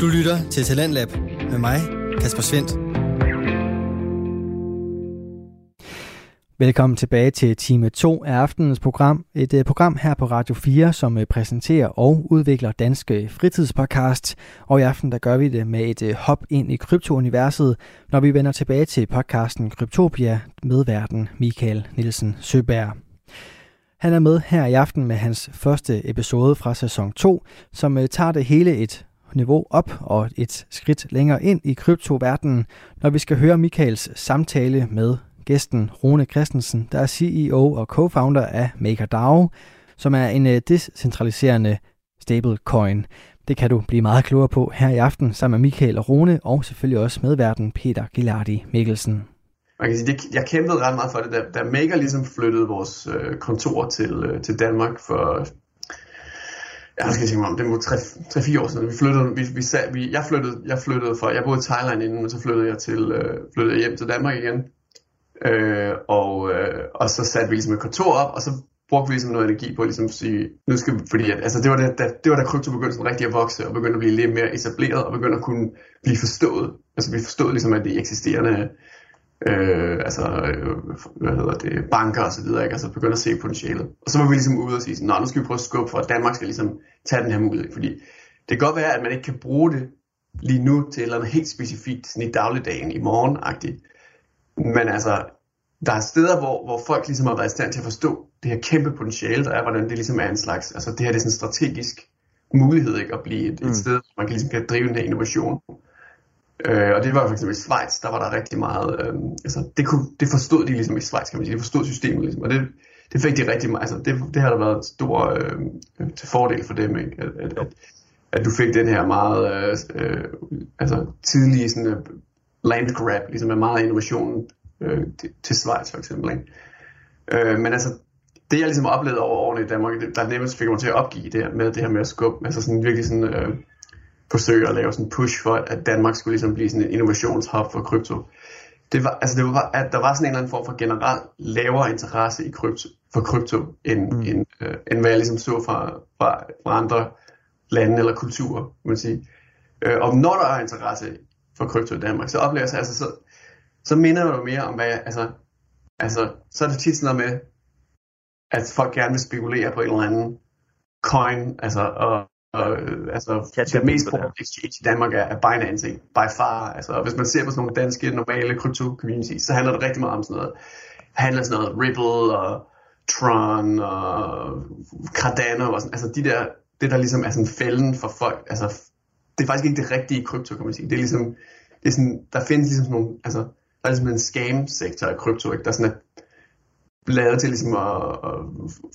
Du lytter til Talentlab med mig, Kasper Svendt. Velkommen tilbage til time 2 af aftenens program. Et øh, program her på Radio 4, som øh, præsenterer og udvikler danske fritidspodcasts. Og i aften der gør vi det med et øh, hop ind i kryptouniverset, når vi vender tilbage til podcasten Kryptopia med verden Michael Nielsen Søberg. Han er med her i aften med hans første episode fra sæson 2, som tager det hele et niveau op og et skridt længere ind i kryptoverdenen, når vi skal høre Michaels samtale med gæsten Rune Christensen, der er CEO og co-founder af MakerDAO, som er en øh, decentraliserende stablecoin. Det kan du blive meget klogere på her i aften sammen med Michael og Rune, og selvfølgelig også medverden Peter Gilardi Mikkelsen. Man kan sige, det, jeg kæmpede ret meget for det, da, da Maker ligesom flyttede vores øh, kontor til, øh, til Danmark for jeg skal mig om, det var 3-4 år siden. Vi flyttede, vi, vi, sag, vi, jeg, flyttede, jeg flyttede for, jeg boede i Thailand inden, men så flyttede jeg, til, øh, flyttede jeg hjem til Danmark igen. Øh, og, øh, og så satte vi ligesom et kontor op, og så brugte vi ligesom noget energi på ligesom sige, nu skal vi, fordi at, altså det var, det, da, det var da krypto begyndte sådan rigtig at vokse, og begyndte at blive lidt mere etableret, og begyndte at kunne blive forstået. Altså vi forstod ligesom, at det eksisterende øh, altså, øh, hvad hedder det, banker og så videre, ikke? altså begynder at se potentialet. Og så var vi ligesom ude og sige, nå, nu skal vi prøve at skubbe for, at Danmark skal ligesom tage den her mulighed, fordi det kan godt være, at man ikke kan bruge det lige nu til et eller andet helt specifikt, sådan i dagligdagen, i morgen -agtigt. Men altså, der er steder, hvor, hvor folk ligesom har været i stand til at forstå det her kæmpe potentiale, der er, hvordan det ligesom er en slags, altså det her det er sådan en strategisk mulighed, ikke, at blive et, mm. et sted, hvor man kan ligesom kan drive den her innovation. Øh, og det var for eksempel i Schweiz, der var der rigtig meget, øh, altså det, kunne, det forstod de ligesom i Schweiz, kan man sige, de forstod systemet ligesom, og det, det fik de rigtig meget, altså det, det har der været stor øhm, øh, til fordel for dem, ikke? At, at, at, at du fik den her meget øh, øh, altså tidlige sådan, uh, land grab, ligesom med meget innovation øh, til, til Schweiz for eksempel. Ikke? Øh, men altså, det jeg ligesom oplevede over årene i Danmark, der nemmest fik mig til at opgive det her med det her med at skubbe, altså sådan virkelig sådan øh, forsøge at lave sådan en push for, at Danmark skulle ligesom blive sådan en innovationshub for krypto. Det var, altså det var, at der var sådan en eller anden form for generelt lavere interesse i krypto, for krypto, end, mm. end, øh, end hvad jeg ligesom så fra, fra, fra andre lande eller kulturer, man sige. Øh, og når der er interesse for krypto i Danmark, så oplever jeg altså, så, så minder det jo mere om, hvad jeg, altså, altså, så er det tit sådan noget med, at folk gerne vil spekulere på en eller anden coin, altså, og, og altså, det mest populære exchange i Danmark er, er Binance, by far. Altså, hvis man ser på sådan nogle danske, normale krypto communities, så handler det rigtig meget om sådan noget, handler sådan noget Ripple og Tron og Cardano og sådan, altså de der, det der ligesom er sådan fælden for folk, altså det er faktisk ikke det rigtige krypto, kan man sige. Det er ligesom, det er sådan, der findes ligesom sådan nogle, altså der er ligesom en scam-sektor af krypto, ikke? der sådan er lavet til ligesom at, at,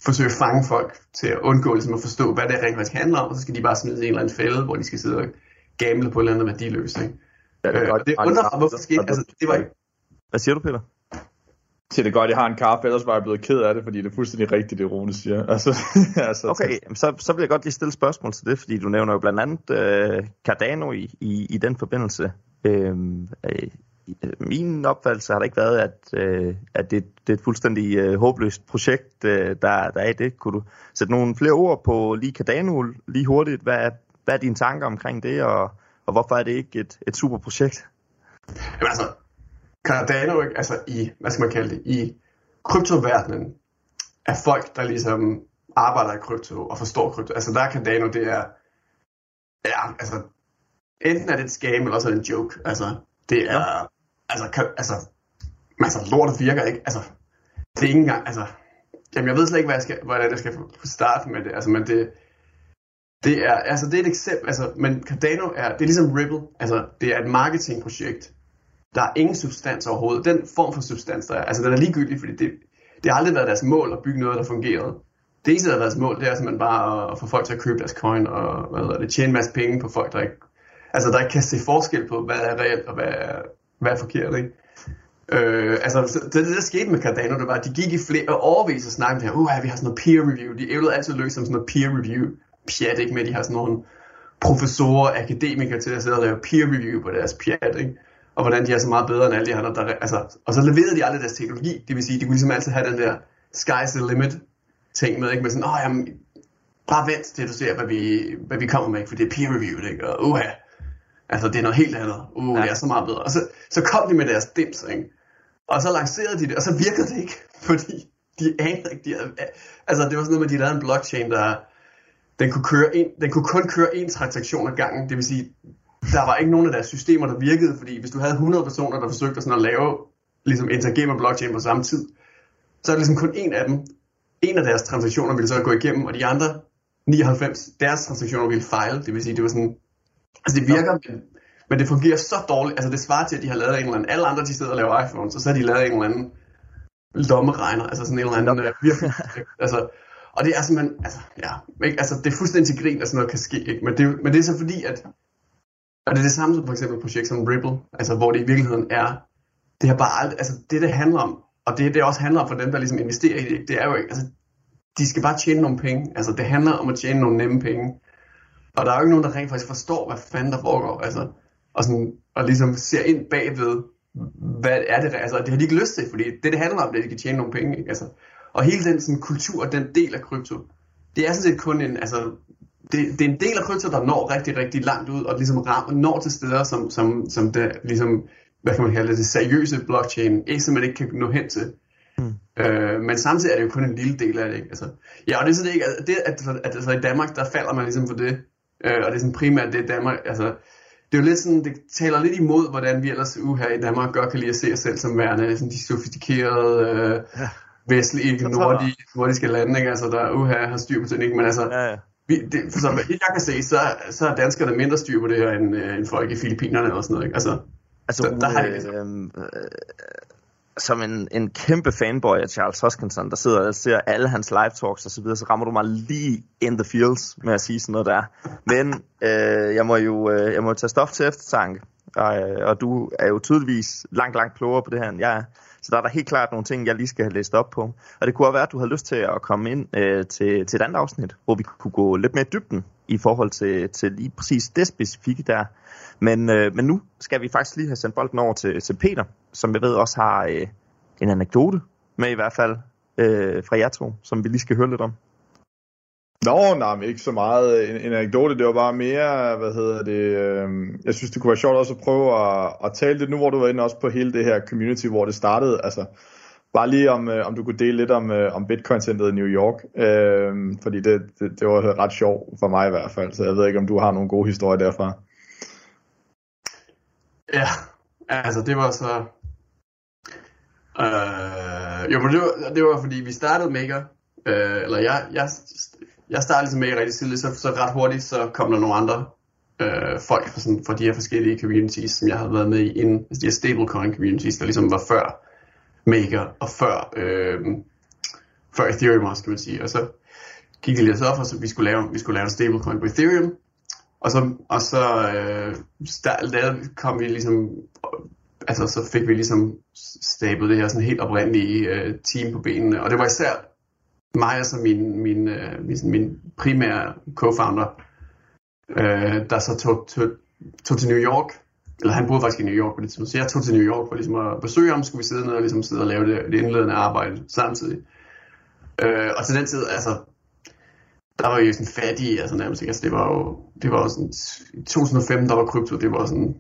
forsøge at fange folk til at undgå ligesom at forstå, hvad det rent faktisk handler om, og så skal de bare smide en eller anden fælde, hvor de skal sidde og gamble på et eller andet værdiløst. Ikke? Ja, det, er godt, øh, det undrer mig, hvorfor skete altså, det var ikke... Hvad siger du, Peter? til det godt, jeg har en kaffe, ellers var jeg blevet ked af det, fordi det er fuldstændig rigtigt, det Rune siger. Altså, altså, okay, så, så vil jeg godt lige stille spørgsmål til det, fordi du nævner jo blandt andet øh, Cardano i, i, i den forbindelse. Øhm, øh, min opfattelse har der ikke været, at, øh, at det, det er et fuldstændig øh, håbløst projekt, øh, der, der er i det. Kunne du sætte nogle flere ord på lige Cardano lige hurtigt? Hvad, hvad er dine tanker omkring det, og, og hvorfor er det ikke et, et super projekt? Jamen altså, Cardano, altså i, hvad skal man kalde det, i kryptoverdenen, er folk, der ligesom arbejder i krypto og forstår krypto. Altså der er Cardano, det er, ja, altså, enten er det et scam, eller også er det en joke. Altså, det er, ja altså, kan, altså, altså, lortet virker ikke. Altså, det er ikke engang, altså, jamen jeg ved slet ikke, hvad jeg skal, hvordan jeg skal starte med det. Altså, men det, det er, altså, det er et eksempel, altså, men Cardano er, det er ligesom Ripple. Altså, det er et marketingprojekt. Der er ingen substans overhovedet. Den form for substans, der er, altså, den er ligegyldig, fordi det, det har aldrig været deres mål at bygge noget, der fungerede. Det eneste, der har været deres mål, det er simpelthen bare at få folk til at købe deres coin og hvad hedder det, tjene en masse penge på folk, der ikke altså der ikke kan se forskel på, hvad er reelt og hvad er, hvad forkert, ikke? Øh, altså, det, det, der skete med Cardano, det var, at de gik i flere overvis og snakkede her, uh, vi har sådan noget peer review. De ævlede altid løs som sådan noget peer review pjat, ikke? Med de har sådan nogle professorer, akademikere til at sidde og lave peer review på deres pjat, ikke? Og hvordan de er så meget bedre end alle de andre. Der, altså, og så leverede de aldrig deres teknologi. Det vil sige, de kunne ligesom altid have den der sky's the limit ting med, ikke? Med sådan, åh, oh, jamen, bare vent til du ser, hvad vi, hvad vi kommer med, for det er peer review, ikke? Og uha, Altså, det er noget helt andet. Uh, ja. det er så meget bedre. Og så, så kom de med deres dims, ikke? Og så lancerede de det, og så virkede det ikke, fordi de anede ikke, de havde, altså det var sådan noget med, at de lavede en blockchain, der den kunne, køre en, den kunne kun køre en transaktion ad gangen, det vil sige, der var ikke nogen af deres systemer, der virkede, fordi hvis du havde 100 personer, der forsøgte sådan at lave, ligesom interagere med blockchain på samme tid, så er det ligesom kun en af dem, en af deres transaktioner ville så gå igennem, og de andre 99, deres transaktioner ville fejle, det vil sige, det var sådan, altså det virker, men, men det fungerer så dårligt, altså det svarer til, at de har lavet en eller anden, alle andre de sidder og laver iPhones, og så har de lavet en eller anden lommeregner, altså sådan en eller anden, virkelig, altså, og det er simpelthen, altså, ja, ikke? altså det er fuldstændig til grin, at sådan noget kan ske, ikke? Men, det, men det er så fordi, at, og det er det samme som for eksempel et projekt som Ripple, altså hvor det i virkeligheden er, det er bare alt, altså det det handler om, og det det også handler om for dem, der ligesom investerer i det, det er jo ikke, altså de skal bare tjene nogle penge, altså det handler om at tjene nogle nemme penge, og der er jo ikke nogen, der rent faktisk forstår, hvad fanden der foregår, altså, og, sådan, og ligesom ser ind bagved, hvad er det, altså det har de ikke lyst til, fordi det det handler om, det er, at de kan tjene nogle penge, ikke? altså, og hele den sådan, kultur, den del af krypto, det er sådan set kun en, altså, det, det er en del af krypto, der når rigtig, rigtig langt ud, og ligesom rammer, når til steder, som, som, som det, ligesom, hvad kan man kalde det, det seriøse blockchain, ikke som man ikke kan nå hen til. Mm. Øh, men samtidig er det jo kun en lille del af det. Ikke? Altså, ja, og det er sådan ikke, at, det, at, at, at altså, i Danmark, der falder man ligesom for det, øh, og det er sådan primært det Danmark, altså, det er jo lidt sådan, det taler lidt imod, hvordan vi ellers uh, her i Danmark godt kan lide at se os selv som værende sådan de sofistikerede, øh, ja vestlige, nordige, nordiske lande, ikke? Altså, der uha, har styr på ting, ikke? Men altså, ja, ja. Vi, det, for som jeg kan se, så, så er danskerne mindre styr på det her, end, øh, end folk i Filippinerne eller sådan noget, ikke? Altså, altså der, der har de øh, øh, som en, en kæmpe fanboy af Charles Hoskinson, der sidder og ser alle hans live talks og så videre, så rammer du mig lige in the fields med at sige sådan noget der. Men øh, jeg må jo øh, jeg må tage stof til eftertanke, og, øh, og du er jo tydeligvis langt, langt klogere på det her, end jeg er. Så der er der helt klart nogle ting, jeg lige skal have læst op på. Og det kunne også være, at du har lyst til at komme ind øh, til, til et andet afsnit, hvor vi kunne gå lidt mere i dybden i forhold til, til lige præcis det specifikke der. Men, øh, men nu skal vi faktisk lige have sendt bolden over til, til Peter, som jeg ved også har øh, en anekdote med i hvert fald øh, fra jer to, som vi lige skal høre lidt om. Nå, nej, men ikke så meget en, en anekdote, det var bare mere, hvad hedder det, øh, jeg synes det kunne være sjovt også at prøve at, at tale lidt nu, hvor du var inde også på hele det her community, hvor det startede, altså bare lige om, øh, om du kunne dele lidt om, øh, om Bitcoin-centret i New York, øh, fordi det, det, det var ret sjovt for mig i hvert fald, så jeg ved ikke, om du har nogle gode historier derfra. Ja, altså det var så, øh, jo, men det var, det var fordi vi startede Maker, øh, eller jeg, jeg jeg startede ligesom med rigtig tidligt, så, så ret hurtigt, så kom der nogle andre øh, folk fra, sådan, fra de her forskellige communities, som jeg havde været med i inden, altså de her stablecoin communities, der ligesom var før Maker og før, øh, før Ethereum også, kan man sige. Og så gik det lidt op, og så vi skulle lave, vi skulle lave en stablecoin på Ethereum, og så, og så øh, der, kom vi ligesom, altså så fik vi ligesom stablet det her sådan helt oprindelige øh, team på benene, og det var især mig og så min, min, øh, min, min primære co-founder, øh, der så tog, tog, tog til New York, eller han boede faktisk i New York på det tidspunkt, så jeg tog til New York for ligesom at besøge ham, skulle vi sidde ned og ligesom sidde og lave det, det indledende arbejde samtidig. Øh, og til den tid, altså, der var jo sådan fattige, altså nærmest ikke, altså det var jo, det var jo sådan, i 2005, der var krypto, det var sådan,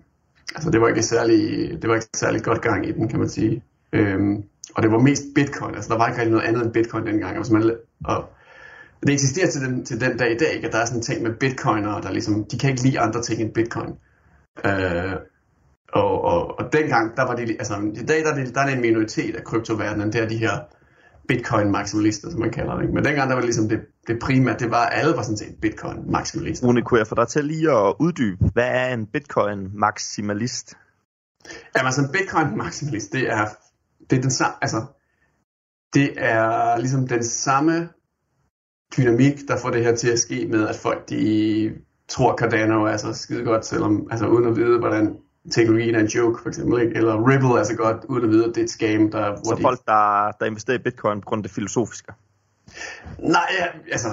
altså det var ikke særlig, det var ikke særlig godt gang i den, kan man sige. Øhm, og det var mest bitcoin, altså der var ikke rigtig noget andet end bitcoin dengang. Altså man, og det eksisterer til den, til den dag i dag, ikke? at der er sådan en ting med bitcoinere, der ligesom, de kan ikke lide andre ting end bitcoin. Øh, og, og, og dengang, der var det, altså i dag der er, det, der er det en minoritet af kryptoverdenen, det er de her bitcoin-maksimalister, som man kalder det. Ikke? Men dengang, der var ligesom det, det primære, det var, at alle var sådan set bitcoin-maksimalister. Rune, kunne jeg få dig til lige at uddybe, hvad er en bitcoin-maksimalist? Jamen altså en bitcoin-maksimalist, det er det er den samme, altså, det er ligesom den samme dynamik, der får det her til at ske med, at folk de tror Cardano er så skide godt, selvom, altså uden at vide, hvordan teknologien er en joke, for eksempel, ikke? eller Ripple er så godt, uden at vide, at det er et scam. Der, hvor så de... folk, der, der investerer i bitcoin på grund af det filosofiske? Nej, ja, altså,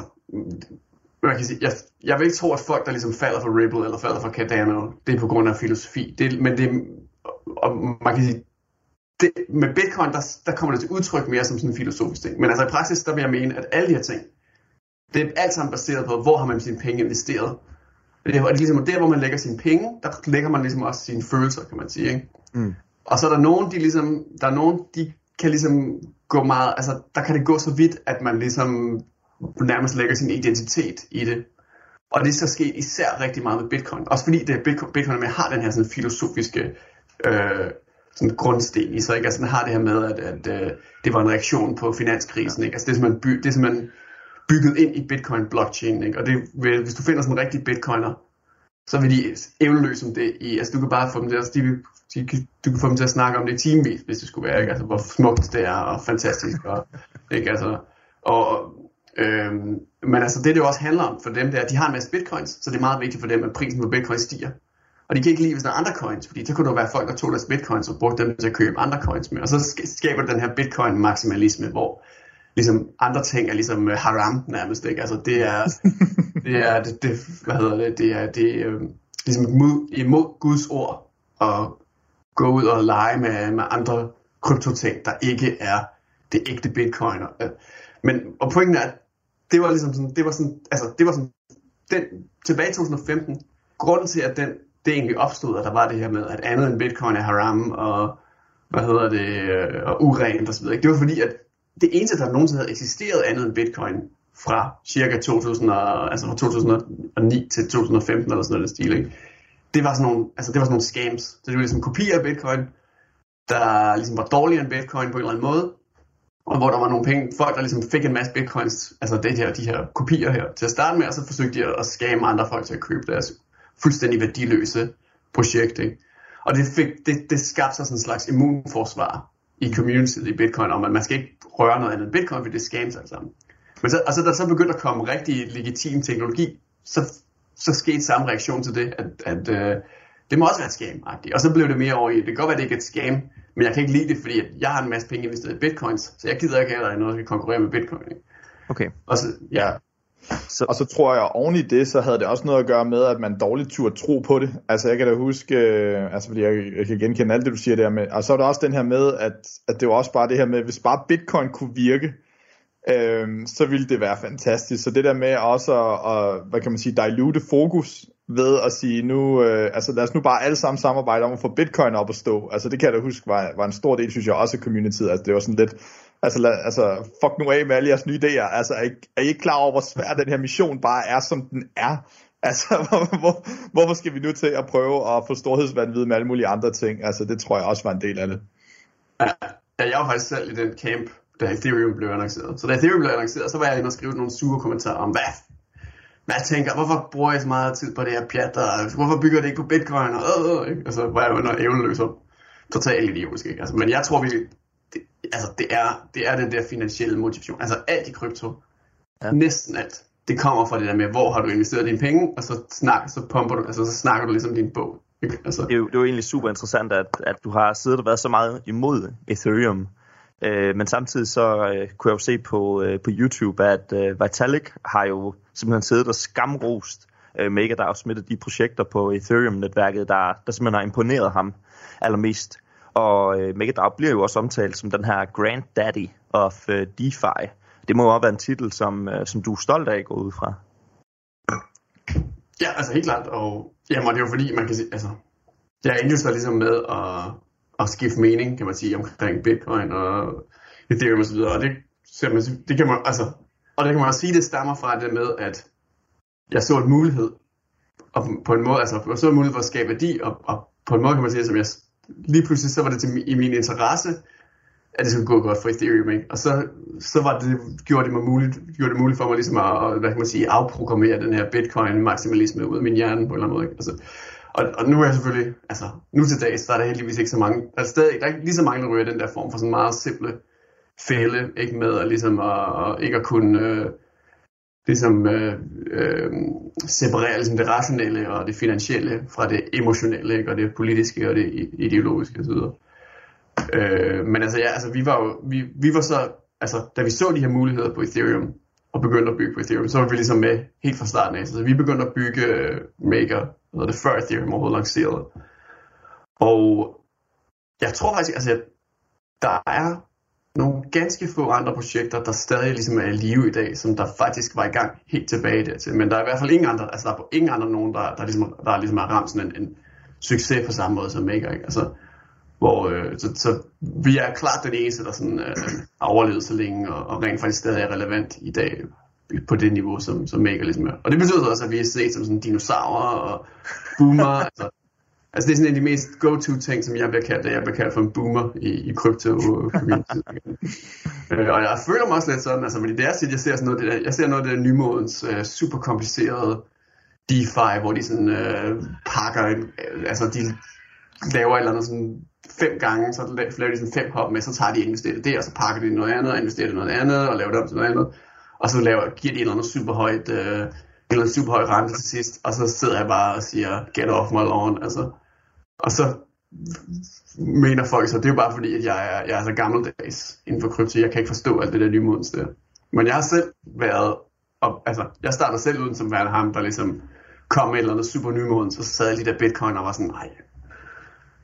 man kan sige, jeg, jeg vil ikke tro, at folk, der ligesom falder for Ripple eller falder for Cardano, det er på grund af filosofi. Det, men det, og man kan sige, det, med Bitcoin, der, der kommer det til udtryk mere som sådan en filosofisk ting. Men altså i praksis, der vil jeg mene, at alle de her ting, det er alt sammen baseret på, hvor har man sine penge investeret. Det er, det er ligesom der, hvor man lægger sine penge, der lægger man ligesom også sine følelser, kan man sige. Ikke? Mm. Og så er der nogen, de ligesom, der er nogen, de kan ligesom gå meget, altså der kan det gå så vidt, at man ligesom nærmest lægger sin identitet i det. Og det er så sket især rigtig meget med Bitcoin. Også fordi det Bitcoin, Bitcoin med har den her sådan filosofiske øh, sådan grundsten i sig. Ikke? Altså den har det her med, at, at øh, det var en reaktion på finanskrisen. Ikke? Altså det er simpelthen, by, det er simpelthen bygget ind i Bitcoin-blockchain. Ikke? Og det, hvis du finder sådan en rigtig Bitcoiner, så vil de evneløse om det i, altså du kan bare få dem til at, de, de, du kan få dem til at snakke om det i timevis, hvis det skulle være, ikke? Altså hvor smukt det er, og fantastisk, og, ikke? Altså, og, øhm, men altså det det jo også handler om for dem, det er, at de har en masse bitcoins, så det er meget vigtigt for dem, at prisen på bitcoin stiger. Og de kan ikke lide, hvis der er andre coins, fordi så kunne der være folk, der tog deres bitcoins og brugte dem til at købe andre coins med. Og så skaber den her bitcoin-maksimalisme, hvor ligesom andre ting er ligesom haram nærmest, ikke? Altså det er, det er, det, det, hvad hedder det, det er, det er øh, ligesom imod, imod Guds ord at gå ud og lege med, med andre kryptoting, der ikke er det ægte bitcoin. Men, og pointen er, at det var ligesom sådan, det var sådan, altså det var sådan, den, tilbage i 2015, grunden til, at den, det egentlig opstod, at der var det her med, at andet end bitcoin er haram, og hvad hedder det, øh, og urent og så videre. Det var fordi, at det eneste, der nogensinde havde eksisteret andet end bitcoin fra cirka 2000 og, altså fra 2009 til 2015 eller sådan noget stil, ikke? Det var sådan nogle, altså det var sådan nogle scams. Så det var ligesom kopier af bitcoin, der ligesom var dårligere end bitcoin på en eller anden måde, og hvor der var nogle penge, folk der ligesom fik en masse bitcoins, altså det her, de her kopier her, til at starte med, og så forsøgte de at skamme andre folk til at købe deres fuldstændig værdiløse projekt, ikke? Og det, fik, det, det skabte sig sådan en slags immunforsvar i communityet i bitcoin, om at man skal ikke røre noget andet end bitcoin, for det er scams alt sammen. Men så, altså, der så begyndte at komme rigtig legitim teknologi, så, så skete samme reaktion til det, at, at øh, det må også være et scam -agtigt. Og så blev det mere over i, det kan godt være, at det ikke er et scam, men jeg kan ikke lide det, fordi jeg har en masse penge investeret i bitcoins, så jeg gider ikke heller noget, der kan konkurrere med bitcoin. Ikke? Okay. Og så, ja. Så. Og så tror jeg, oven i det, så havde det også noget at gøre med, at man dårligt turde tro på det. Altså jeg kan da huske, øh, altså fordi jeg, jeg kan genkende alt det, du siger der med, og så er der også den her med, at, at det var også bare det her med, hvis bare bitcoin kunne virke, øh, så ville det være fantastisk. Så det der med også at, at hvad kan man sige, dilute fokus ved at sige nu, øh, altså lad os nu bare alle sammen samarbejde om at få bitcoin op at stå. Altså det kan jeg da huske var, var en stor del, synes jeg også af communityet. Altså det var sådan lidt, altså, lad, altså fuck nu af med alle jeres nye idéer. Altså er I, er I ikke klar over, hvor svær den her mission bare er, som den er? Altså, hvor, hvor, hvorfor skal vi nu til at prøve at få storhedsvandvid med alle mulige andre ting? Altså, det tror jeg også var en del af det. Ja, jeg var faktisk selv i den camp, da Ethereum blev annonceret. Så da Ethereum blev annonceret, så var jeg inde og skrive nogle sure kommentarer om, hvad men jeg tænker, hvorfor bruger jeg så meget tid på det her pjat, og hvorfor bygger det ikke på bitcoin, og øh, øh, øh ikke? Altså, hvor jeg jo noget evneløs om. Totalt idiotisk, ikke? Altså, men jeg tror, vi, altså, det er, det er den der finansielle motivation. Altså, alt i krypto, ja. næsten alt, det kommer fra det der med, hvor har du investeret dine penge, og så, snak, så, pumper du, altså, så snakker du ligesom din bog. Ikke? Altså. Det, er jo, det er jo egentlig super interessant, at, at du har siddet og været så meget imod Ethereum, Øh, men samtidig så øh, kunne jeg jo se på, øh, på YouTube, at øh, Vitalik har jo simpelthen siddet og skamrost øh, MakerDAO smittet de projekter på Ethereum-netværket, der, der simpelthen har imponeret ham allermest. Og øh, MakerDAO bliver jo også omtalt som den her granddaddy of øh, DeFi. Det må jo også være en titel, som, øh, som du er stolt af at gå ud fra. Ja, altså helt klart. Og jamen, det er jo fordi, man kan sige, altså, jeg endte så ligesom med at at skifte mening, kan man sige, omkring Bitcoin og Ethereum osv. Og det, det kan man, altså, og det kan man også sige, det stammer fra det med, at jeg så en mulighed, og på en måde, altså, jeg så en mulighed for at skabe værdi, og, og på en måde kan man sige, som jeg, lige pludselig så var det til, i min interesse, at det skulle gå godt for Ethereum, ikke? Og så, så var det, gjorde det mig muligt, gjorde det muligt for mig ligesom at, hvad kan man sige, afprogrammere den her Bitcoin-maksimalisme ud af min hjerne på en eller anden måde, ikke? Altså, og, og nu er jeg selvfølgelig, altså nu til dags, der er der heldigvis ikke så mange, der er stadig, der er ikke lige så mange, der ryger den der form for sådan meget simple fælde, ikke med at ligesom at, at ikke at kunne øh, ligesom øh, øh, separere ligesom det rationelle og det finansielle fra det emotionelle, ikke? og det politiske og det ideologiske osv. Øh, men altså ja, altså vi var jo, vi, vi var så, altså da vi så de her muligheder på Ethereum, og begyndte at bygge på Ethereum, så var vi ligesom med helt fra starten af. Så vi begyndte at bygge øh, Maker, hvad det, før Ethereum overhovedet lanceret. Og jeg tror faktisk, altså der er nogle ganske få andre projekter, der stadig ligesom er i live i dag, som der faktisk var i gang helt tilbage dertil. Men der er i hvert fald ingen andre, altså der er ingen andre nogen, der, der, ligesom, der ligesom har ramt sådan en, en succes på samme måde som Maker. Ikke? Altså, hvor, øh, så, så, vi er klart den eneste, der sådan, øh, har overlevet så længe, og, og rent faktisk stadig er relevant i dag på det niveau, som, som Maker ligesom er. Og det betyder så også, at vi er set som sådan dinosaurer og boomer. altså, altså det er sådan en af de mest go-to ting, som jeg bliver kaldt, jeg bliver kaldt for en boomer i, i krypto community. øh, og jeg føler mig også lidt sådan, altså fordi det er sit, jeg ser sådan noget, det der, jeg ser noget af det der nymodens uh, super komplicerede DeFi, hvor de sådan uh, pakker, uh, altså de laver et eller andet sådan fem gange, så laver de sådan fem hop med, så tager de investeret det, og så pakker de noget andet, og investerer noget andet, og laver det om til noget andet og så laver, giver de et eller andet super højt, øh, eller super høj rente til sidst, og så sidder jeg bare og siger, get off my lawn, altså. Og så mener folk så, det er jo bare fordi, at jeg er, jeg er så gammeldags inden for krypto, jeg kan ikke forstå alt det der nye der. Men jeg har selv været, og, altså, jeg startede selv uden som værende ham, der ligesom kom med et eller andet super nymodens, så sad lige der bitcoin og var sådan, nej,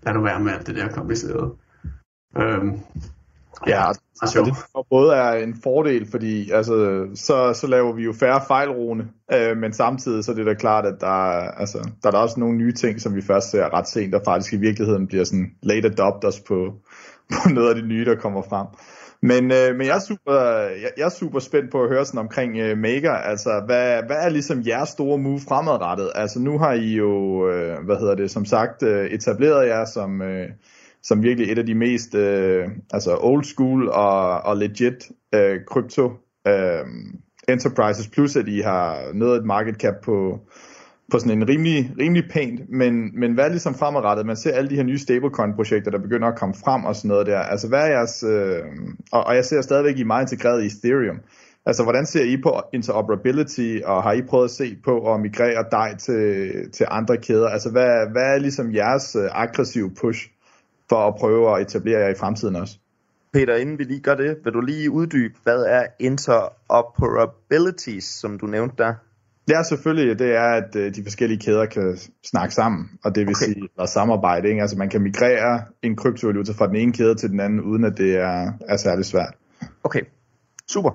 lad nu være med alt det der komplicerede. Øhm, Ja, altså, det både er en fordel, fordi altså, så, så laver vi jo færre fejlrone, øh, men samtidig så er det da klart, at der, altså, der er der også nogle nye ting, som vi først ser ret sent, der faktisk i virkeligheden bliver sådan late adopters på, på noget af det nye, der kommer frem. Men, øh, men jeg, er super, jeg, jeg er super spændt på at høre sådan omkring øh, Maker. Altså, hvad, hvad er ligesom jeres store move fremadrettet? Altså, nu har I jo, øh, hvad hedder det, som sagt, øh, etableret jer som, øh, som virkelig et af de mest øh, altså old school og, og legit øh, krypto øh, enterprises, plus at I har nået et market cap på, på sådan en rimelig, rimelig pænt, men, men hvad er ligesom fremadrettet? Man ser alle de her nye stablecoin-projekter, der begynder at komme frem og sådan noget der. Altså hvad er jeres, øh, og, og jeg ser stadigvæk I er meget integreret i Ethereum. Altså hvordan ser I på interoperability, og har I prøvet at se på at migrere dig til, til andre kæder? Altså hvad, hvad er ligesom jeres øh, aggressive push for at prøve at etablere jer i fremtiden også. Peter, inden vi lige gør det, vil du lige uddybe, hvad er interoperabilities, som du nævnte der? Ja, selvfølgelig. Det er, at øh, de forskellige kæder kan snakke sammen, og det vil okay. sige, at samarbejde. Ikke? Altså man kan migrere en kryptovaluta fra den ene kæde til den anden, uden at det er, er særlig svært. Okay, super.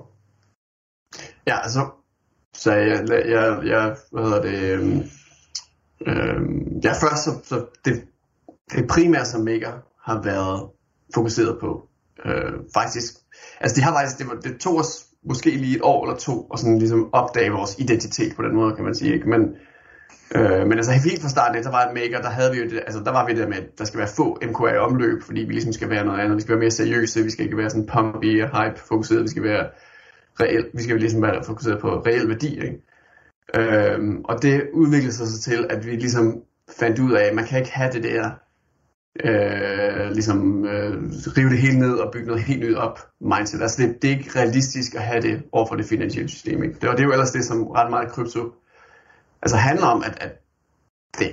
Ja, altså, så jeg, jeg, jeg hvad hedder det, øhm, øhm, ja, først så, så det, det primært som Maker har været fokuseret på. Øh, faktisk, altså de har faktisk, det, var, det tog os måske lige et år eller to, og sådan ligesom opdage vores identitet på den måde, kan man sige. Ikke? Men, øh, men altså helt fra starten, der var et Maker, der havde vi jo det, altså der var vi der med, at der skal være få MKR omløb, fordi vi ligesom skal være noget andet. Vi skal være mere seriøse, vi skal ikke være sådan pumpy og hype fokuseret, vi skal være reelt, vi skal ligesom være fokuseret på reel værdi. Ikke? Øh, og det udviklede sig så til, at vi ligesom fandt ud af, at man kan ikke have det der øh, ligesom øh, rive det hele ned og bygge noget helt nyt op mindset. Altså det, det er ikke realistisk at have det over for det finansielle system. Ikke? Det, og det er jo ellers det, som ret meget krypto altså handler om, at, at det,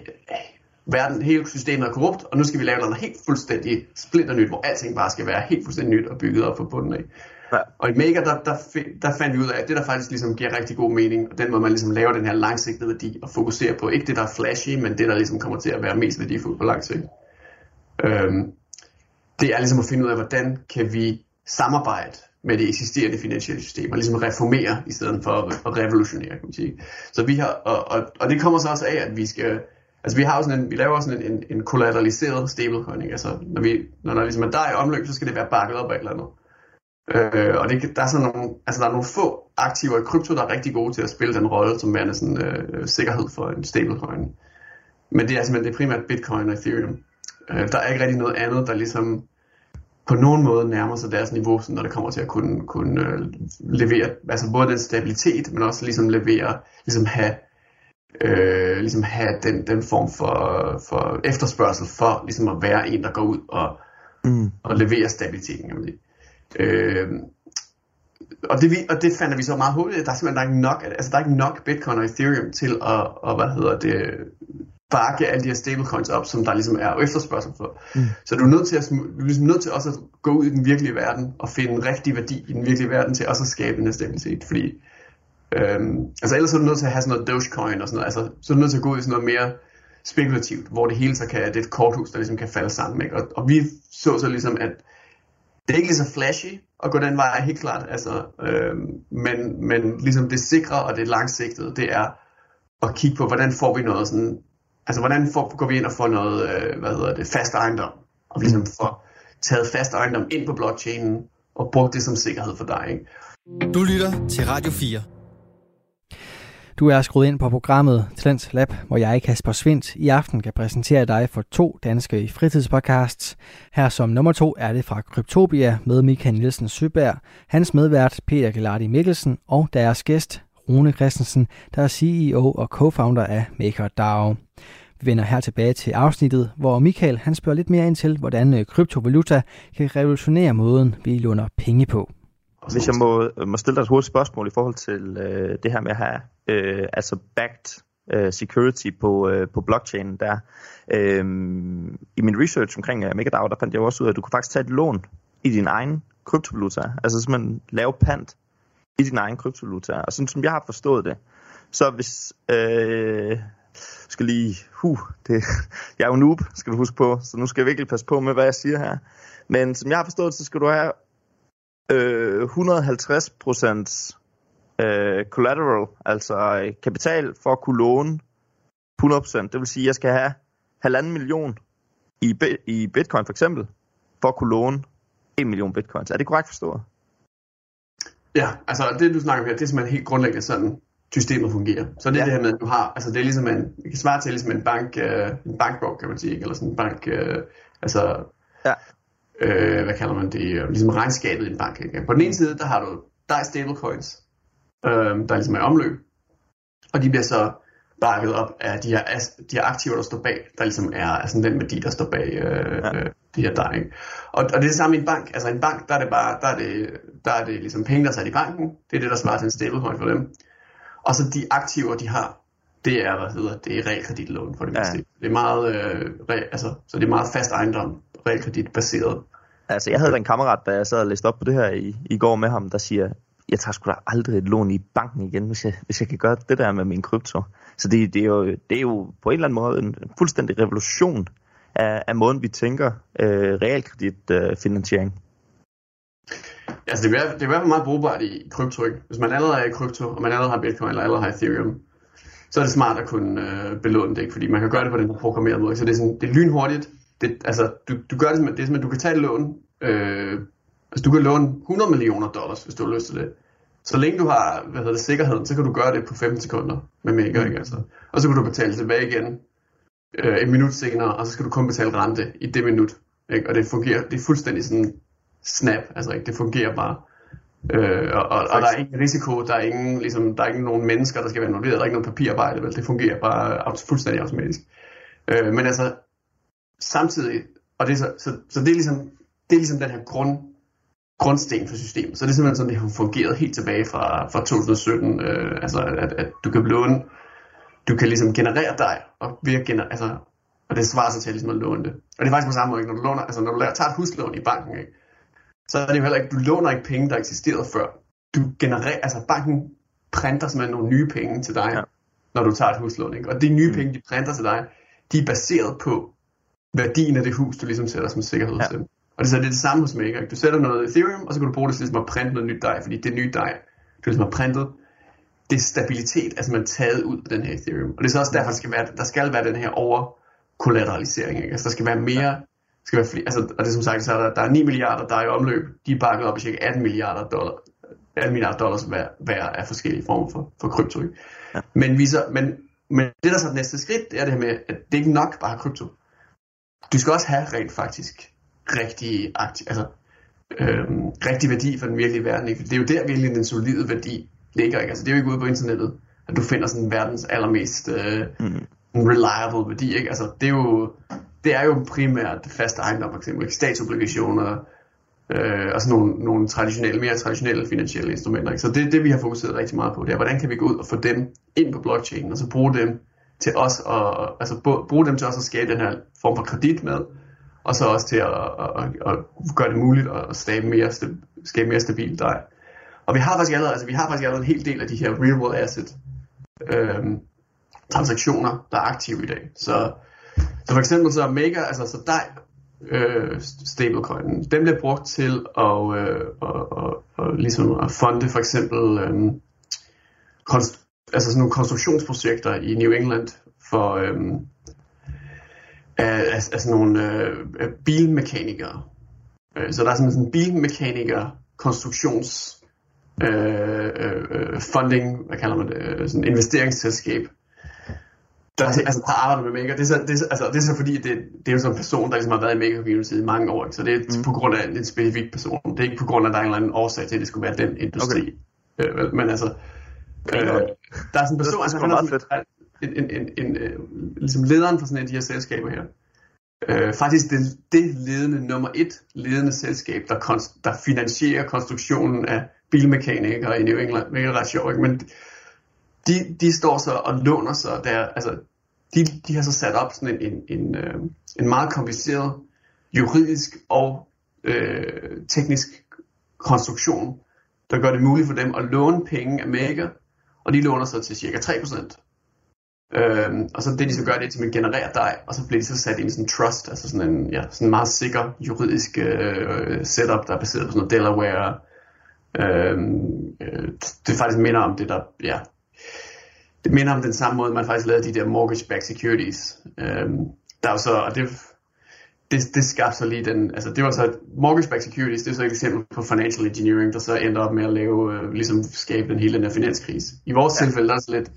verden, hele systemet er korrupt, og nu skal vi lave noget helt fuldstændig splinter nyt, hvor alting bare skal være helt fuldstændig nyt og bygget op på bunden af. Ja. Og i Mega, der, der, der fandt vi ud af, at det der faktisk ligesom giver rigtig god mening, og den måde man ligesom laver den her langsigtede værdi og fokuserer på, ikke det der er flashy, men det der ligesom kommer til at være mest værdifuldt på lang sigt. Øhm, det er ligesom at finde ud af, hvordan kan vi samarbejde med det eksisterende finansielle system, og ligesom reformere i stedet for at revolutionere, kan man sige. Så vi har, og, og, og det kommer så også af, at vi skal, altså vi har også sådan en, vi laver også sådan en, en, en kollateraliseret stablecoin, altså når, vi, når der ligesom er der i omløb, så skal det være bakket op af et eller andet. Øh, og det, der, er sådan nogle, altså der er nogle få aktiver i krypto, der er rigtig gode til at spille den rolle som værende sådan, øh, sikkerhed for en stablecoin. Men det er simpelthen det er primært Bitcoin og Ethereum. Øh, der er ikke rigtig noget andet, der ligesom på nogen måde nærmer sig deres niveau, når det kommer til at kunne, kunne øh, levere, altså både den stabilitet, men også ligesom levere, ligesom have, øh, ligesom have den, den form for, for efterspørgsel for ligesom at være en, der går ud og, mm. og leverer stabiliteten, kan man sige. Øh, og det, vi, og det fandt vi så meget hurtigt, der er simpelthen der er ikke nok, altså der er ikke nok Bitcoin og Ethereum til at, og, hvad hedder det, bakke alle de her stablecoins op, som der ligesom er efterspørgsel for. Mm. Så du er nødt til at, du er ligesom nødt til også at gå ud i den virkelige verden og finde en rigtig værdi i den virkelige verden til også at skabe en stabilitet, fordi øhm, altså ellers er du nødt til at have sådan noget Dogecoin og sådan noget, altså så er du nødt til at gå ud i sådan noget mere spekulativt, hvor det hele så kan, det er et korthus, der ligesom kan falde sammen, ikke? Og, og vi så så ligesom, at det er ikke lige så flashy at gå den vej, helt klart. Altså, øh, men, men ligesom det sikre og det langsigtede, det er at kigge på, hvordan får vi noget sådan, altså hvordan får, går vi ind og får noget, øh, hvad hedder det, fast ejendom, og ligesom får taget fast ejendom ind på blockchainen, og brugt det som sikkerhed for dig. Ikke? Du lytter til Radio 4. Du er skruet ind på programmet Talents Lab, hvor jeg, Kasper Svindt, i aften kan præsentere dig for to danske fritidspodcasts. Her som nummer to er det fra Kryptopia med Michael Nielsen Søberg, hans medvært Peter Gelardi Mikkelsen og deres gæst Rune Christensen, der er CEO og co-founder af MakerDAO. Vi vender her tilbage til afsnittet, hvor Michael han spørger lidt mere ind til, hvordan øh, kryptovaluta kan revolutionere måden, vi låner penge på. Hvis jeg må, øh, må stille dig et hurtigt spørgsmål i forhold til øh, det her med at have øh, altså backed øh, security på, øh, på blockchain der. Øh, I min research omkring uh, MakerDAO, der fandt jeg også ud af, at du kunne faktisk tage et lån i din egen kryptovaluta. Altså simpelthen lave pant i din egen kryptovaluta. Og sådan som jeg har forstået det, så hvis... Øh, skal lige... Huh, det, jeg er jo noob, skal du huske på, så nu skal jeg virkelig passe på med, hvad jeg siger her. Men som jeg har forstået så skal du have øh, 150 procent øh, collateral, altså øh, kapital for at kunne låne 100%. Det vil sige, at jeg skal have halvanden million i, i bitcoin for eksempel, for at kunne låne 1 million bitcoins. Er det korrekt forstået? Ja, altså det du snakker om her, det er simpelthen helt grundlæggende sådan, systemet fungerer. Så det er ja. det her med, at du har, altså det er ligesom en, det kan svare til ligesom en bank, øh, en bankbog, kan man sige, eller sådan en bank, øh, altså, ja. øh, hvad kalder man det, ligesom regnskabet i en bank. Ikke? På den ene side, der har du, der er stablecoins, øh, der ligesom er i omløb, og de bliver så bakket op af de her, de her aktiver, der står bag, der ligesom er altså den værdi, der står bag øh, ja. øh, de her der. Ikke? Og, og det er det samme i en bank. Altså en bank, der er det bare, der er det, der er det ligesom penge, der er sat i banken. Det er det, der svarer til en stablecoin for dem. Og så de aktiver, de har, det er, hvad hedder, det er realkreditlån for det ja. meste. Det er meget, øh, re, altså, så det er meget fast ejendom, realkreditbaseret. Altså, jeg havde en kammerat, da jeg sad og læste op på det her i, i går med ham, der siger, jeg tager sgu da aldrig et lån i banken igen, hvis jeg, hvis jeg kan gøre det der med min krypto. Så det, det, er, jo, det er jo på en eller anden måde en fuldstændig revolution af, af måden, vi tænker øh, realkreditfinansiering. Øh, Altså det er, det er i hvert fald meget brugbart i krypto. Ikke? Hvis man allerede er i krypto, og man allerede har bitcoin, eller allerede har ethereum, så er det smart at kunne øh, belåne det, ikke? fordi man kan gøre det på den programmerede måde. Så det er, sådan, det er lynhurtigt. Det, altså, du, du gør det som, det er som, at du kan tage et lån. Øh, altså, du kan låne 100 millioner dollars, hvis du har lyst til det. Så længe du har hvad hedder det, sikkerheden, så kan du gøre det på 15 sekunder med mega, ikke? Altså. Og så kan du betale tilbage igen øh, et minut senere, og så skal du kun betale rente i det minut. Ikke? Og det fungerer, det er fuldstændig sådan snap, altså ikke, det fungerer bare. Øh, og, og, og der er ingen risiko, der er ingen, ligesom, der er ikke nogen mennesker, der skal være involveret, der er ikke noget papirarbejde, vel? det fungerer bare fuldstændig automatisk. Øh, men altså, samtidig, og det er så, så, så det er ligesom, det er ligesom den her grund, grundsten for systemet. Så det er simpelthen sådan, det har fungeret helt tilbage fra, fra 2017, øh, altså at, at du kan låne, du kan ligesom generere dig, og ved at generere, altså, og det svarer sig til ligesom at låne det. Og det er faktisk på samme måde, ikke? når du låner, altså når du tager et huslån i banken, ikke? så er det jo heller ikke, du låner ikke penge, der eksisterede før. Du genererer, altså banken printer simpelthen nogle nye penge til dig, ja. når du tager et huslån. Ikke? Og de nye mm. penge, de printer til dig, de er baseret på værdien af det hus, du ligesom sætter som sikkerhed ja. til. Og det, så det er det samme hos Maker. Ikke? Du sætter noget Ethereum, og så kan du bruge det til ligesom at printe noget nyt dig, fordi det nye dig, du ligesom har printet, det er stabilitet, altså man taget ud af den her Ethereum. Og det er så også derfor, der skal være, der skal være den her over kollateralisering. Ikke? Altså der skal være mere skal være flere, altså, og det er som sagt, så er der, der er 9 milliarder, der er i omløb. De er bakket op i cirka 18 milliarder dollar, 18 milliarder dollars hver, hver af forskellige former for, for krypto. Ikke? Ja. Men, vi så, men, men det der så er det næste skridt, det er det her med, at det er ikke nok bare krypto. Du skal også have rent faktisk rigtig, aktiv, altså, øhm, rigtig værdi for den virkelige verden. Ikke? Det er jo der virkelig den solide værdi ligger. Ikke? Altså, det er jo ikke ude på internettet, at du finder sådan verdens allermest øh, mm. reliable værdi. Ikke? Altså, det er jo det er jo primært fast ejendom, for eksempel statsobligationer, øh, og sådan nogle, nogle traditionelle, mere traditionelle finansielle instrumenter. Ikke? Så det er det, vi har fokuseret rigtig meget på, det er, hvordan kan vi gå ud og få dem ind på blockchain, og så bruge dem til os, og, altså bruge dem til os at skabe den her form for kredit med, og så også til at, at, at, at gøre det muligt at skabe mere, skabe mere stabil dej. Og vi har faktisk allerede, altså vi har faktisk allerede en hel del af de her real world asset øhm, transaktioner, der er aktive i dag. Så så for eksempel så Maker, altså så dej, øh, stablecoin, den bliver brugt til at, øh, og, og, og ligesom at funde for eksempel øh, konst, altså sådan nogle konstruktionsprojekter i New England for øh, af, af sådan nogle øh, bilmekanikere. Øh, så der er sådan en bilmekaniker konstruktions øh, øh, funding, hvad kalder man det, sådan investeringsselskab, der altså, har arbejdet med Maker. Det er, så, det, er, altså, det er så fordi, det, det er jo sådan en person, der ligesom har været i Maker Community i mange år. Ikke? Så det er mm. på grund af en specifik person. Det er ikke på grund af, at der er en eller anden årsag til, at det skulle være den industri. Okay. Øh, men altså, øh, der er sådan en person, altså han er sådan, en, en, en, en, en, ligesom lederen for sådan en af de her selskaber her. Øh, faktisk det, det ledende, nummer et ledende selskab, der, konst, der finansierer konstruktionen af bilmekanikere i New England, hvilket er ret sjovt, ikke? men de, de står så og låner sig der, altså de, de har så sat op sådan en, en, en, øh, en meget kompliceret juridisk og øh, teknisk konstruktion, der gør det muligt for dem at låne penge af Mega, og de låner sig til cirka 3%. Øhm, og så det de så gør, det er at generere dig, og så bliver de så sat i sådan en trust, altså sådan en, ja, sådan en meget sikker juridisk øh, setup, der er baseret på sådan noget Delaware. Øhm, øh, det faktisk minder om det, der, ja, det minder om den samme måde, man faktisk lavede de der mortgage-backed securities. Øhm, der er jo så, og det, det, det skabte så lige den, altså det var så, mortgage-backed securities, det er så et eksempel på financial engineering, der så endte op med at lave, øh, ligesom skabe den hele den her finanskrise. I vores ja. tilfælde, der er så lidt,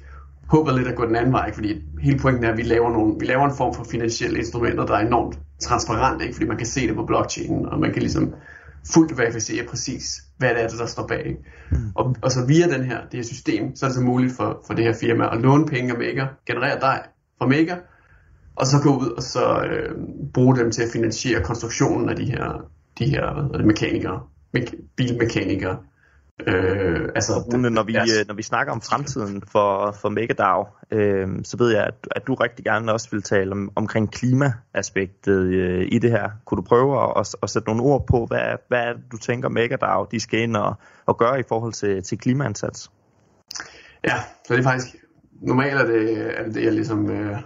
håber lidt at gå den anden vej, fordi hele pointen er, at vi laver, nogle, vi laver en form for finansielle instrumenter, der er enormt transparent, ikke? fordi man kan se det på blockchainen, og man kan ligesom fuldt verificere præcis, hvad det er, der står bag. Mm. Og, og så via den her, det her system, så er det så muligt for, for det her firma at låne penge af Mega, generere dig fra Mega, og så gå ud og så øh, bruge dem til at finansiere konstruktionen af de her, de her hvad det, mekanikere, me- bilmekanikere, Øh, altså, Rune, når, vi, ja. Øh, når vi snakker om fremtiden for, for Megadag, øh, så ved jeg, at, at du rigtig gerne også vil tale om, omkring klimaaspektet øh, i det her. Kunne du prøve at, at, at sætte nogle ord på, hvad, hvad du tænker Megadag de skal ind og, og gøre i forhold til, til klimaindsats? Ja, så det er faktisk, normalt er det, er det, det jeg ligesom øh,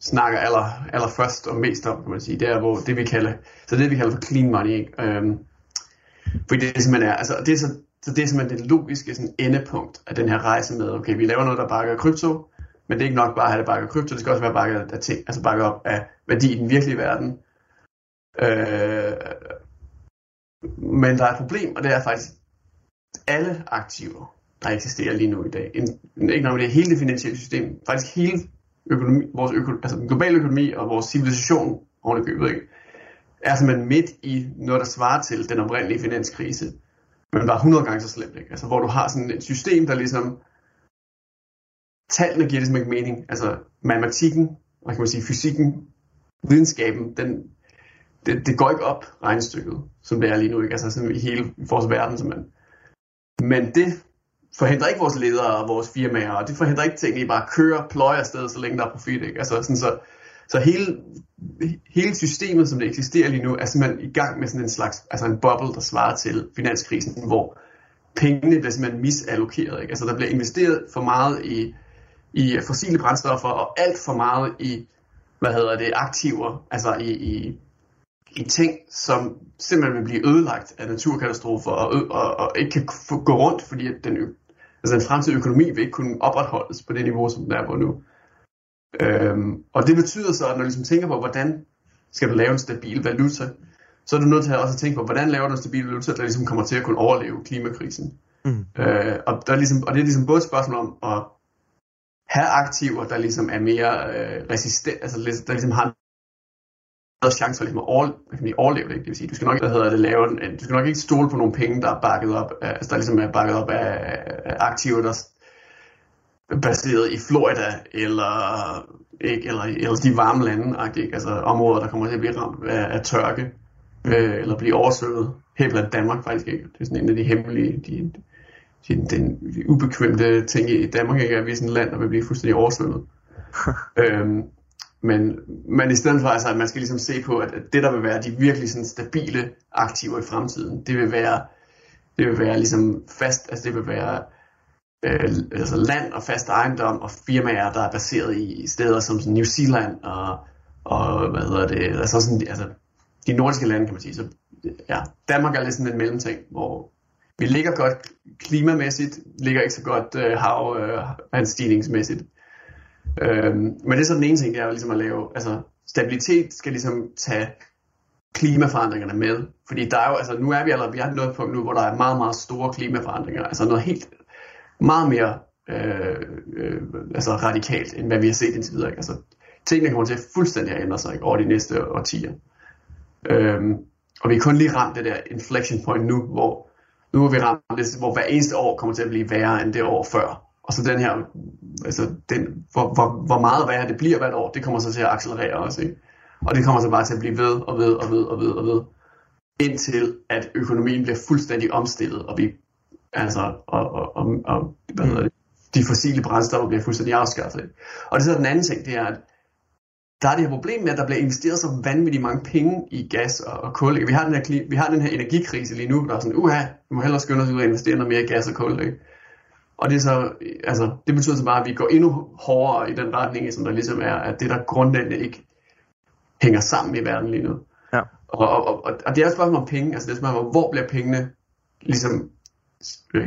snakker aller, aller først og mest om, kan man sige. Det er hvor det vi kalder, så det vi kalder for clean money, ikke? Øhm, fordi det simpelthen er, altså det er så så det er simpelthen det logiske sådan, endepunkt af den her rejse med, okay, vi laver noget, der bakker krypto, men det er ikke nok bare at have det bakket krypto, det skal også være bakket af ting, altså bakket op af værdi i den virkelige verden. Øh, men der er et problem, og det er faktisk alle aktiver, der eksisterer lige nu i dag. En, ikke nok det hele det finansielle system, faktisk hele økonomi, vores øko, altså den globale økonomi og vores civilisation oven i købet, ikke? er simpelthen midt i noget, der svarer til den oprindelige finanskrise men bare 100 gange så slemt, ikke? Altså, hvor du har sådan et system, der ligesom, tallene giver ligesom ikke mening, altså matematikken, og kan man sige, fysikken, videnskaben, den, det, det går ikke op, regnestykket, som det er lige nu, ikke? Altså sådan i hele vores verden, simpelthen. Men det forhindrer ikke vores ledere og vores firmaer, og det forhindrer ikke ting, at I bare kører, pløjer afsted, så længe der er profit, ikke? Altså sådan så, så hele, hele systemet, som det eksisterer lige nu, er simpelthen i gang med sådan en slags, altså en boble, der svarer til finanskrisen, hvor pengene bliver simpelthen misallokeret. Ikke? Altså der bliver investeret for meget i, i fossile brændstoffer, og alt for meget i, hvad hedder det, aktiver, altså i, i, i ting, som simpelthen vil blive ødelagt af naturkatastrofer, og, og, og ikke kan gå rundt, fordi at den, altså den fremtidige økonomi vil ikke kunne opretholdes på det niveau, som den er på nu. Øhm, og det betyder så, at når du ligesom tænker på, hvordan skal du lave en stabil valuta, så er du nødt til at også tænke på, hvordan laver du en stabil valuta, der ligesom kommer til at kunne overleve klimakrisen. Mm. Øh, og, der er ligesom, og det er ligesom både et spørgsmål om at have aktiver, der ligesom er mere øh, resistent, altså der ligesom har noget chance for ligesom at overleve, overleve det. Det vil sige, du skal nok, hvad hedder det, lave, du skal nok ikke stole på nogle penge, der er bakket op, altså der ligesom er bakket op af, af aktiver, der, baseret i Florida, eller, ikke, eller, eller de varme lande, ikke? altså områder, der kommer til at blive ramt af, af tørke, øh, eller blive oversvømmet. Her blandt Danmark faktisk ikke. Det er sådan en af de hemmelige, de, de, den ubekvemte ting i Danmark, ikke? at vi er sådan et land, der vil blive fuldstændig oversvømmet. øhm, men, men i stedet for, altså, at man skal ligesom se på, at det der vil være de virkelig sådan stabile aktiver i fremtiden, det vil være, det vil være ligesom fast, altså det vil være øh, altså land og fast ejendom og firmaer, der er baseret i steder som New Zealand og, og hvad hedder det, altså sådan, altså de nordiske lande, kan man sige. Så ja, Danmark er lidt sådan en mellemting, hvor vi ligger godt klimamæssigt, ligger ikke så godt øh, hav, øh, vandstigningsmæssigt. Øhm, men det er så den ene ting, det er ligesom at lave, altså stabilitet skal ligesom tage klimaforandringerne med. Fordi der er jo, altså nu er vi allerede, vi har noget punkt nu, hvor der er meget, meget store klimaforandringer. Altså noget helt, meget mere øh, øh, altså radikalt, end hvad vi har set indtil videre. Ikke? Altså tingene kommer til at fuldstændig at ændre sig ikke, over de næste årtier. Øhm, og vi er kun lige ramt det der inflection point nu, hvor nu er vi ramt det, hvor hver eneste år kommer til at blive værre end det år før. Og så den her, altså den, hvor, hvor, hvor meget værre det bliver hvert år, det kommer så til at accelerere også. Ikke? Og det kommer så bare til at blive ved og ved og ved og ved og ved, indtil at økonomien bliver fuldstændig omstillet, og vi, altså, og, og, og, og hvad hedder det, de fossile brændstoffer bliver fuldstændig afskaffet. Og det er så den anden ting, det er, at der er det her problem med, at der bliver investeret så vanvittigt mange penge i gas og, og kul. Vi har, den her, vi har den her energikrise lige nu, der er sådan, uha, vi må hellere skynde os ud og investere noget mere i gas og kul. Ikke? Og det, er så, altså, det betyder så bare, at vi går endnu hårdere i den retning, som der ligesom er, at det der grundlæggende ikke hænger sammen i verden lige nu. Ja. Og, og, og, og det er også spørgsmål om penge, altså det er spørgsmål om, hvor bliver pengene ligesom,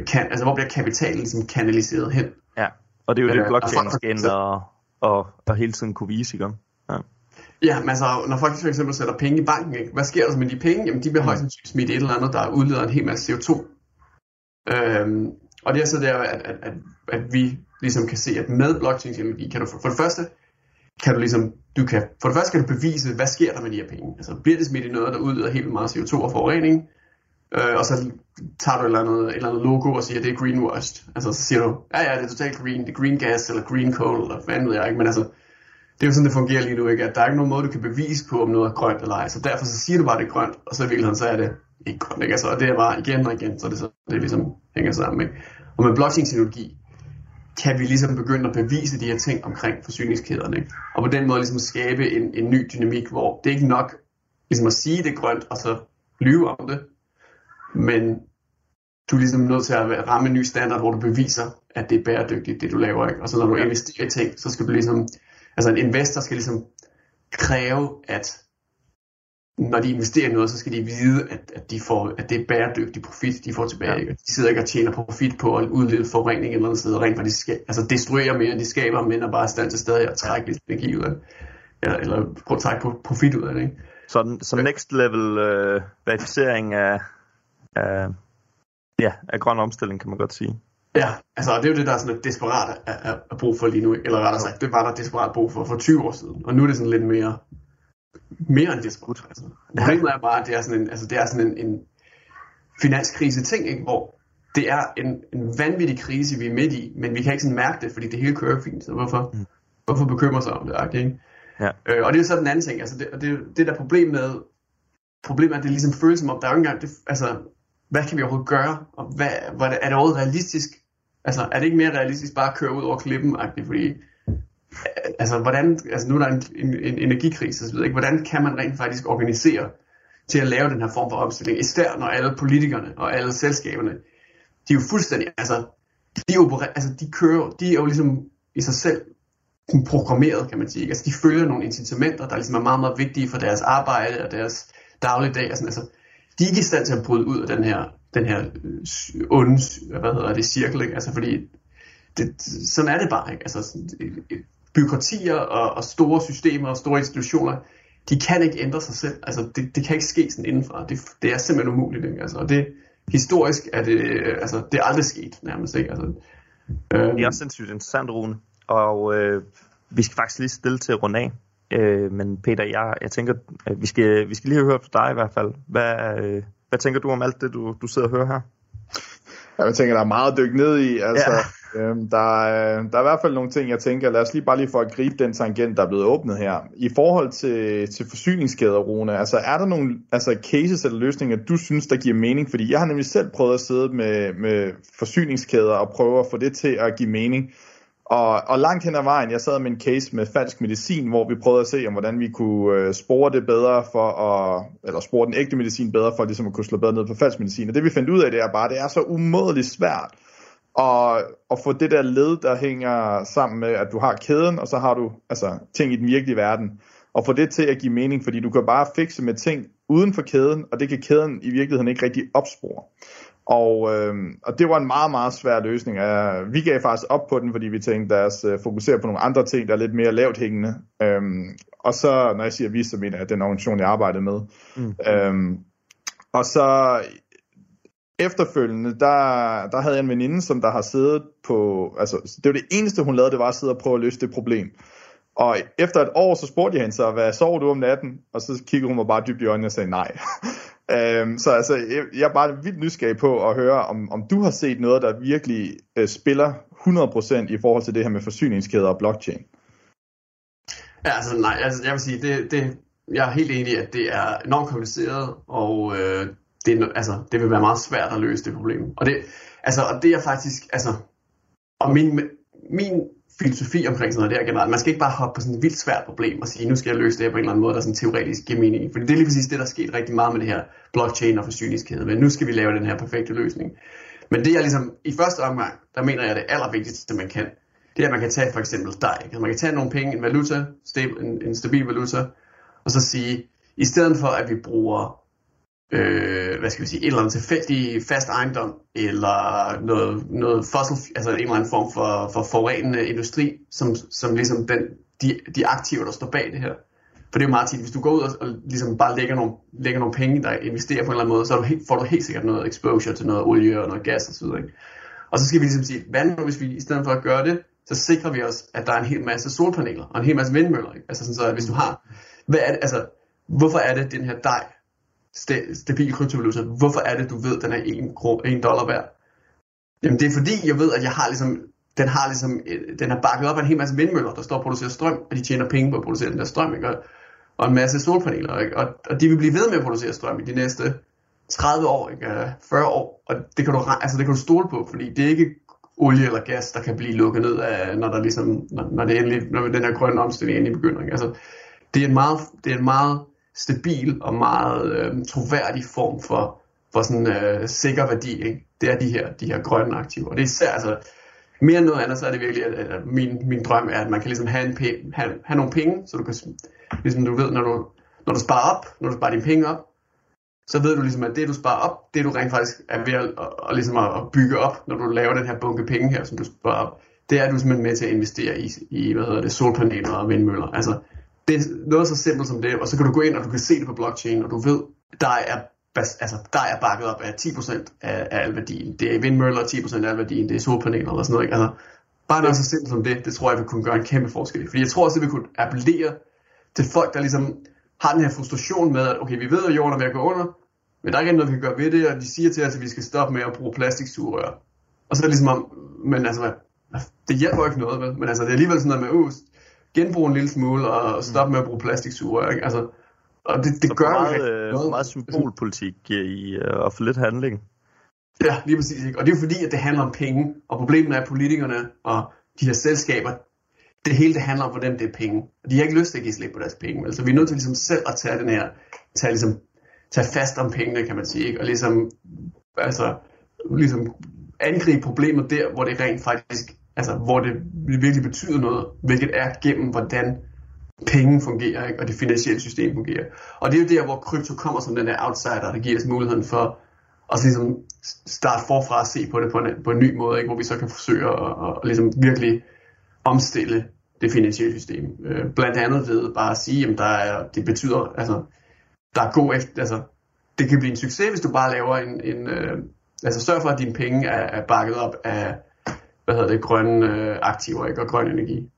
kan, altså hvor bliver kapitalen ligesom kanaliseret hen? Ja, og det er jo det, Øh, blockchain skal ind og, og, og hele tiden kunne vise, ikke? Ja. Ja, men altså, når folk for eksempel sætter penge i banken, ikke? hvad sker der så med de penge? Jamen, de bliver højst sandsynligt smidt et eller andet, der udleder en hel masse CO2. Øhm, og det er så der, at, at, at, at vi ligesom kan se, at med blockchain-teknologi kan du for, for det første, kan du ligesom, du kan, for det første kan du bevise, hvad sker der med de her penge. Altså, bliver det smidt i noget, der udleder helt meget CO2 og forurening, øh, og så tager du et eller, andet, et eller andet logo og siger, at det er greenwashed. Altså, så siger du, ja, ja, det er totalt green, det er green gas, eller green coal, eller hvad ved jeg ikke, men altså, det er jo sådan, det fungerer lige nu, ikke? at der er ikke nogen måde, du kan bevise på, om noget er grønt eller ej. Så derfor så siger du bare, at det er grønt, og så i virkeligheden, så er det ikke grønt. Ikke? Altså, og det er bare igen og igen, så det, så det ligesom hænger sammen. Ikke? Og med blockchain-teknologi kan vi ligesom begynde at bevise de her ting omkring forsyningskæderne. Ikke? Og på den måde ligesom skabe en, en ny dynamik, hvor det er ikke nok ligesom at sige, det er grønt, og så lyve om det. Men du er ligesom nødt til at ramme en ny standard, hvor du beviser, at det er bæredygtigt, det du laver. Ikke? Og så når du investerer i ting, så skal du ligesom Altså en investor skal ligesom kræve, at når de investerer i noget, så skal de vide, at, at, de får, at det er bæredygtig profit, de får tilbage. Ja. De sidder ikke og tjener profit på at udlede forurening eller andet sted, rent faktisk skal, altså destruere mere, de skaber, men er bare i stand til stadig at trække lidt energi ud af det. Eller, eller prøve at trække profit ud af det. Ikke? Så, så next level øh, verificering af, af, ja, af grøn omstilling, kan man godt sige. Ja, altså det er jo det, der er sådan lidt desperat at, at, brug for lige nu. Eller rettere sagt, det var der desperat brug for for 20 år siden. Og nu er det sådan lidt mere, mere end desperat. Altså. Problemet er bare, at det er sådan en, altså, det er sådan en, en finanskrise ting, ikke? hvor det er en, en vanvittig krise, vi er midt i, men vi kan ikke sådan mærke det, fordi det hele kører fint. Så hvorfor, mm. hvorfor bekymre sig om det? Ikke? Ja. Øh, og det er så den anden ting. Altså det, det, det der problem med, problemet er, at det ligesom føles som om, der er jo ikke engang, det, altså, hvad kan vi overhovedet gøre? Og hvad, hvad, er det overhovedet realistisk? Altså, er det ikke mere realistisk bare at køre ud over klippen? Fordi, altså, hvordan, altså, nu er der en, en, en energikrise, så ved ikke, hvordan kan man rent faktisk organisere til at lave den her form for omstilling? Især når alle politikerne og alle selskaberne, de er jo fuldstændig, altså, de, operer, altså, de kører, de er jo ligesom i sig selv programmeret, kan man sige. Altså, de følger nogle incitamenter, der ligesom er meget, meget vigtige for deres arbejde og deres dagligdag. Og sådan, altså, de er ikke i stand til at bryde ud af den her, den her onde, hvad hedder det, cirkel, ikke? Altså fordi, det, sådan er det bare, ikke? Altså, byråkratier og, og store systemer og store institutioner, de kan ikke ændre sig selv. Altså, det, det kan ikke ske sådan indenfra. Det, det er simpelthen umuligt, ikke? Altså, og det, historisk er det, altså, det er aldrig sket, nærmest, ikke? Altså, øhm, det er også sindssygt interessant, Rune. Og øh, vi skal faktisk lige stille til at runde af. Øh, men Peter, jeg, jeg tænker, at vi skal, vi skal lige høre fra dig i hvert fald. Hvad, øh, hvad tænker du om alt det, du, du sidder og hører her? Jeg tænker, der er meget at dykke ned i. Altså, ja. øhm, der, er, der er i hvert fald nogle ting, jeg tænker, lad os lige bare lige for at gribe den tangent, der er blevet åbnet her. I forhold til, til forsyningskæder, Rune, altså er der nogle altså, cases eller løsninger, du synes, der giver mening? Fordi jeg har nemlig selv prøvet at sidde med, med forsyningskæder og prøve at få det til at give mening. Og, og langt hen ad vejen, jeg sad med en case med falsk medicin, hvor vi prøvede at se, om hvordan vi kunne øh, spore det bedre for at, eller spore den ægte medicin bedre for ligesom at kunne slå bedre ned på falsk medicin. Og det vi fandt ud af, det er bare, det er så umådeligt svært at, at få det der led, der hænger sammen med, at du har kæden, og så har du altså ting i den virkelige verden, og få det til at give mening, fordi du kan bare fikse med ting uden for kæden, og det kan kæden i virkeligheden ikke rigtig opspore. Og, øh, og det var en meget, meget svær løsning. Uh, vi gav faktisk op på den, fordi vi tænkte, lad os uh, fokusere på nogle andre ting, der er lidt mere lavt hængende. Um, og så, når jeg siger vi, så mener jeg den organisation, jeg arbejdede med. Mm. Um, og så efterfølgende, der, der havde jeg en veninde, som der har siddet på, altså det var det eneste, hun lavede, det var at sidde og prøve at løse det problem. Og efter et år, så spurgte jeg hende så, hvad sover du om natten? Og så kiggede hun mig bare dybt i øjnene og sagde nej. øhm, så altså, jeg, jeg er bare vildt nysgerrig på at høre, om, om du har set noget, der virkelig øh, spiller 100% i forhold til det her med forsyningskæder og blockchain. Ja, altså nej, altså, jeg vil sige, det, det, jeg er helt enig i, at det er enormt kompliceret, og øh, det, altså, det vil være meget svært at løse det problem. Og det, altså, og det er faktisk, altså, og min, min filosofi omkring sådan noget der generelt. Man skal ikke bare hoppe på sådan et vildt svært problem og sige, nu skal jeg løse det her på en eller anden måde, der sådan teoretisk giver mening. For det er lige præcis det, der er sket rigtig meget med det her blockchain og forsyningskæde. Men nu skal vi lave den her perfekte løsning. Men det er ligesom, i første omgang, der mener jeg, det allervigtigste, man kan, det er, at man kan tage for eksempel dig. Altså, man kan tage nogle penge, en valuta, en, en stabil valuta, og så sige, i stedet for at vi bruger øh, hvad skal vi sige, en eller anden tilfældig fast ejendom, eller noget, noget fossil, altså en eller anden form for, for forurenende industri, som, som ligesom den, de, de aktiver, der står bag det her. For det er jo meget tit, hvis du går ud og, og ligesom bare lægger nogle, lægger nogle penge, der investerer på en eller anden måde, så du, helt, får du helt sikkert noget exposure til noget olie og noget gas osv. Og, og så skal vi ligesom sige, hvad nu hvis vi i stedet for at gøre det, så sikrer vi os, at der er en hel masse solpaneler og en hel masse vindmøller. Ikke? Altså sådan så, at hvis du har, hvad er det, altså, hvorfor er det den her dej, sta- stabil kryptovaluta, hvorfor er det, du ved, at den er 1, 1 dollar værd? Jamen det er fordi, jeg ved, at jeg har ligesom, den har ligesom, øh, den er bakket op af en hel masse vindmøller, der står og producerer strøm, og de tjener penge på at producere den der strøm, ikke? Og, og en masse solpaneler, ikke? Og, og de vil blive ved med at producere strøm i de næste 30 år, ikke? Øh, 40 år, og det kan du, altså det kan du stole på, fordi det er ikke olie eller gas, der kan blive lukket ned af, når der ligesom, når, når det endelig, når den her grønne omstilling endelig begynder. Ikke? Altså, det er en meget, det er en meget stabil og meget øh, troværdig form for, for sådan øh, sikker værdi. Ikke? Det er de her, de her grønne aktiver. Og det er især, altså, mere end noget andet, så er det virkelig, at, at min, min drøm er, at man kan ligesom have, en pæ- have, have nogle penge, så du kan, ligesom du ved, når du, når du sparer op, når du sparer dine penge op, så ved du ligesom, at det du sparer op, det du rent faktisk er ved at, at, at, ligesom at bygge op, når du laver den her bunke penge her, som du sparer op, det er du simpelthen med til at investere i, i hvad hedder det, solpaneler og vindmøller. Altså, det er noget så simpelt som det, og så kan du gå ind, og du kan se det på blockchain, og du ved, der er, altså, der er bakket op af 10% af, af al værdien. Det er vindmøller 10% af al værdien, det er solpaneler og sådan noget. Ikke? Altså, bare noget så simpelt som det, det tror jeg vil kunne gøre en kæmpe forskel. Fordi jeg tror også, det vil kunne appellere til folk, der ligesom har den her frustration med, at okay, vi ved, at jorden er ved at gå under, men der er ikke noget, vi kan gøre ved det, og de siger til os, at vi skal stoppe med at bruge plastiksugerør. Og så er det ligesom om, men altså, det hjælper ikke noget, vel? Men altså, det er alligevel sådan noget med, uh, genbruge en lille smule og stoppe med at bruge plastiksuger. Ikke? Altså, og det, det gør meget, øh, noget. meget symbolpolitik i, øh, og for lidt handling. Ja, lige præcis. Ikke? Og det er jo fordi, at det handler om penge, og problemet er, at politikerne og de her selskaber, det hele det handler om, hvordan det er penge. Og de har ikke lyst til at give slip på deres penge. Altså, vi er nødt til ligesom selv at tage den her, tage, ligesom, tage fast om pengene, kan man sige. Ikke? Og ligesom, altså, ligesom angribe problemet der, hvor det rent faktisk altså hvor det virkelig betyder noget, hvilket er gennem hvordan penge fungerer, ikke? og det finansielle system fungerer. Og det er jo der, hvor krypto kommer som den der outsider, der giver os muligheden for at ligesom starte forfra og se på det på en, på en ny måde, ikke? hvor vi så kan forsøge at, at, at ligesom virkelig omstille det finansielle system. Øh, blandt andet ved bare at sige, at der er, det betyder, altså, der er god efter, altså, det kan blive en succes, hvis du bare laver en, en øh, altså sørg for, at dine penge er, er bakket op af hvad hedder det, grønne øh, aktiver ikke? og grøn energi.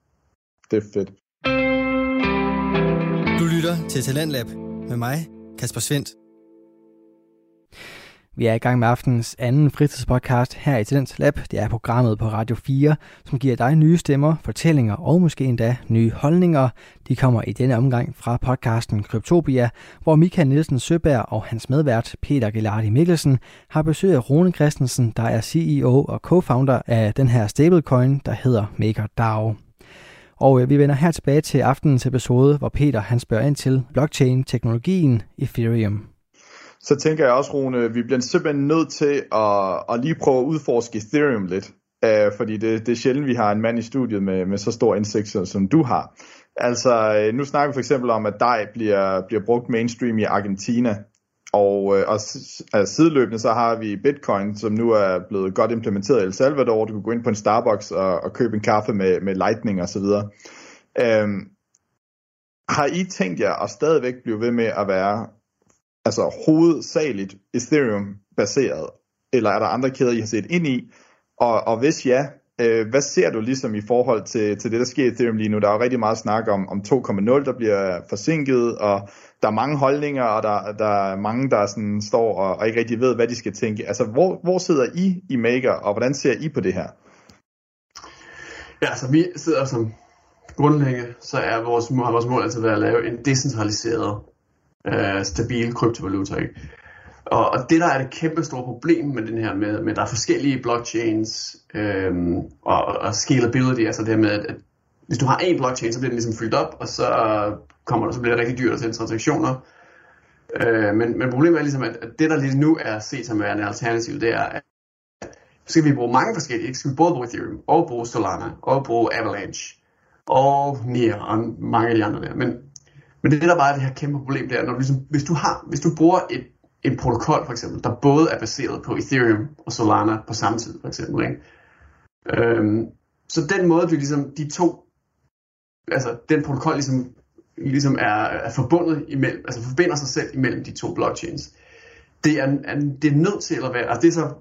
Det er fedt. Du lytter til Talentlab med mig, Kasper Svendt. Vi er i gang med aftens anden fritidspodcast her i Tendens Lab. Det er programmet på Radio 4, som giver dig nye stemmer, fortællinger og måske endda nye holdninger. De kommer i denne omgang fra podcasten Kryptopia, hvor Michael Nielsen Søberg og hans medvært Peter Gelardi Mikkelsen har besøg af Rune Christensen, der er CEO og co-founder af den her stablecoin, der hedder MakerDAO. Og øh, vi vender her tilbage til aftenens episode, hvor Peter han spørger ind til blockchain-teknologien Ethereum så tænker jeg også, Rune, vi bliver simpelthen nødt til at, at lige prøve at udforske Ethereum lidt. Uh, fordi det, det er sjældent, vi har en mand i studiet med, med så stor indsigt, som du har. Altså, øh, nu snakker vi for eksempel om, at DAI bliver, bliver brugt mainstream i Argentina, og, øh, og altså, sideløbende så har vi Bitcoin, som nu er blevet godt implementeret i El Salvador. Du kan gå ind på en Starbucks og, og købe en kaffe med, med Lightning osv. Øhm, har I tænkt jer at stadigvæk blive ved med at være altså hovedsageligt Ethereum-baseret? Eller er der andre kæder, I har set ind i? Og, og hvis ja, øh, hvad ser du ligesom i forhold til, til det, der sker i Ethereum lige nu? Der er jo rigtig meget snak om, om 2.0, der bliver forsinket, og der er mange holdninger, og der, der er mange, der sådan står og, og ikke rigtig ved, hvad de skal tænke. Altså, hvor, hvor sidder I i Maker, og hvordan ser I på det her? Ja, altså vi sidder som grundlæggende, så er vores, har vores mål altså været at lave en decentraliseret, øh, stabil kryptovaluta. Ikke? Og, og det der er det kæmpe store problem med den her, med, med der er forskellige blockchains øh, og, og scalability, altså det her med, at, hvis du har en blockchain, så bliver den ligesom fyldt op, og så øh, kommer der, så bliver det rigtig dyrt at sende transaktioner. Øh, men, men problemet er ligesom, at, at det der lige nu er set som værende alternativ, det er, at skal vi bruge mange forskellige, ikke? skal vi både bruge Ethereum, og bruge Solana, og bruge Avalanche, og Nier, og mange af de andre der. Men, men det der bare er det her kæmpe problem, det er, når du ligesom, hvis du har, hvis du bruger et, en protokol for eksempel, der både er baseret på Ethereum og Solana på samme tid for eksempel, ikke? Øhm, så den måde, du ligesom, de to altså den protokol ligesom, ligesom er, er forbundet imellem, altså forbinder sig selv imellem de to blockchains. Det er, er, det er nødt til at være, altså det er så,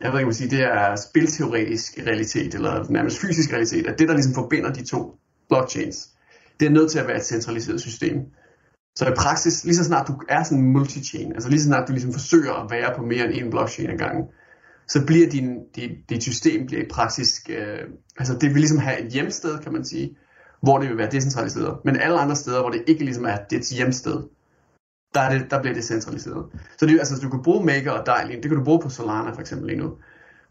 jeg ved ikke, hvad sige, det er spilteoretisk realitet, eller nærmest fysisk realitet, at det, der ligesom forbinder de to blockchains, det er nødt til at være et centraliseret system. Så i praksis, lige så snart du er sådan en multi-chain, altså lige så snart du ligesom forsøger at være på mere end en blockchain ad gangen, så bliver din, dit, dit system bliver i praksis, øh, altså det vil ligesom have et hjemsted, kan man sige, hvor det vil være decentraliseret. Men alle andre steder, hvor det ikke ligesom er dit hjemsted, der, er det, der bliver det centraliseret. Så det, altså, du kan bruge Maker og DAI, det kan du bruge på Solana for eksempel lige nu.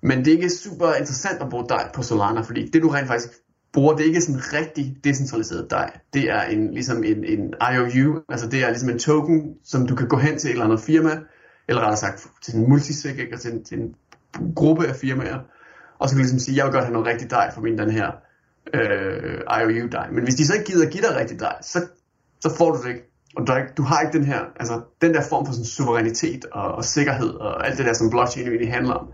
Men det er ikke super interessant at bruge DAI på Solana, fordi det du rent faktisk bruger, det er ikke sådan rigtig decentraliseret dej. Det er en, ligesom en, en IOU, altså det er ligesom en token, som du kan gå hen til et eller andet firma, eller rettere sagt til en multisig, eller altså, til en, til en gruppe af firmaer, og så kan du ligesom sige, jeg vil godt have noget rigtig dej for min den her øh, IOU dej. Men hvis de så ikke gider at give dig rigtig dej, så, så får du det ikke. Og du, du har ikke den her, altså den der form for sådan suverænitet og, og sikkerhed og alt det der, som blockchain egentlig handler om.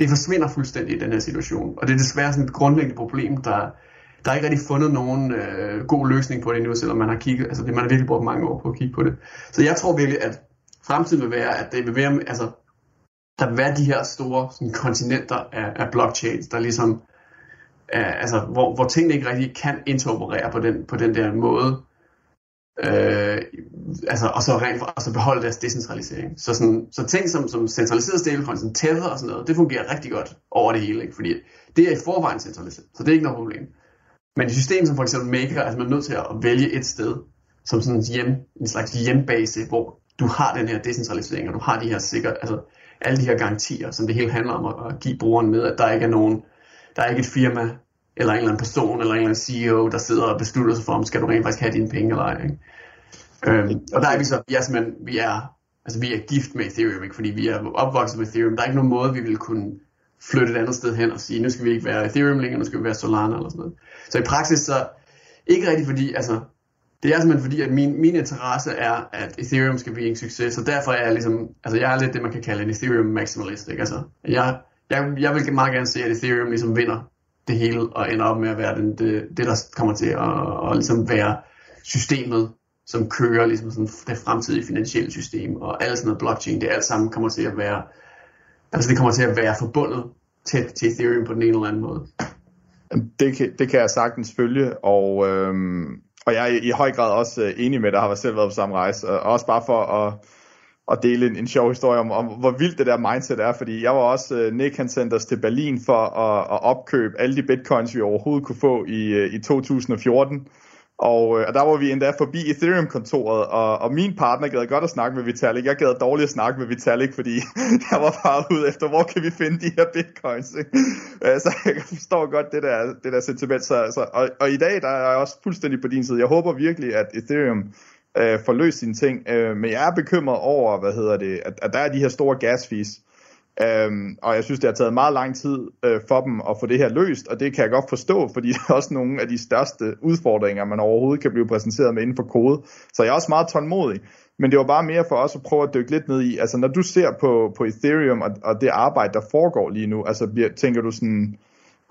Det forsvinder fuldstændig i den her situation. Og det er desværre sådan et grundlæggende problem, der, der er ikke rigtig fundet nogen øh, god løsning på det endnu, selvom man har kigget, altså det, man har virkelig brugt mange år på at kigge på det. Så jeg tror virkelig, at fremtiden vil være, at det vil være, altså, der vil være de her store sådan, kontinenter af, af blockchains, der ligesom øh, altså, hvor, hvor tingene ikke rigtig kan interoperere på den, på den der måde. Øh, altså, og så rent og så beholde deres decentralisering. Så, sådan, så ting som, som centraliseret stablecoin, som Tether og sådan noget, det fungerer rigtig godt over det hele, ikke? fordi det er i forvejen centraliseret, så det er ikke noget problem. Men et system som for eksempel Maker, altså man er nødt til at vælge et sted, som sådan hjem, en slags hjembase, hvor du har den her decentralisering, og du har de her sikre, altså alle de her garantier, som det hele handler om at, at give brugeren med, at der ikke er nogen der er ikke et firma, eller en eller anden person, eller en eller anden CEO, der sidder og beslutter sig for, om skal du rent faktisk have dine penge eller ej. Ikke? Øhm, og der er vi så, vi er simpelthen, vi er, altså vi er gift med Ethereum, ikke? fordi vi er opvokset med Ethereum. Der er ikke nogen måde, vi vil kunne flytte et andet sted hen og sige, nu skal vi ikke være Ethereum længere, nu skal vi være Solana eller sådan noget. Så i praksis så, ikke rigtig fordi, altså, det er simpelthen fordi, at min, min interesse er, at Ethereum skal blive en succes, så derfor er jeg ligesom, altså jeg er lidt det, man kan kalde en Ethereum maximalist, ikke? Altså, jeg, jeg, jeg vil meget gerne se, at Ethereum ligesom vinder det hele og ender op med at være den, det, det der kommer til at, at ligesom være systemet, som kører ligesom sådan det fremtidige finansielle system og alt sådan noget blockchain, det alt sammen kommer til at være, altså det kommer til at være forbundet tæt til Ethereum på den ene eller anden måde. Det kan, det kan jeg sagtens følge, og, øhm, og jeg er i høj grad også øh, enig med dig, har selv været på samme rejse, og også bare for at at dele en, en sjov historie om, om, hvor vildt det der mindset er, fordi jeg var også, øh, Nick han sendte os til Berlin for at, at opkøbe alle de bitcoins, vi overhovedet kunne få i, øh, i 2014, og, øh, og der var vi endda forbi Ethereum-kontoret, og, og min partner gad godt at snakke med Vitalik, jeg gad dårligt at snakke med Vitalik, fordi jeg var bare ude efter, hvor kan vi finde de her bitcoins, ikke? så jeg forstår godt det der, det der sentiment, så, så, og, og i dag der er jeg også fuldstændig på din side, jeg håber virkelig, at Ethereum øh, får løst sine ting. Øh, men jeg er bekymret over, hvad hedder det, at, at der er de her store gas fees. Øhm, og jeg synes, det har taget meget lang tid øh, for dem at få det her løst, og det kan jeg godt forstå, fordi det er også nogle af de største udfordringer, man overhovedet kan blive præsenteret med inden for kode. Så jeg er også meget tålmodig. Men det var bare mere for os at prøve at dykke lidt ned i, altså når du ser på, på Ethereum og, og det arbejde, der foregår lige nu, altså bliver, tænker du sådan,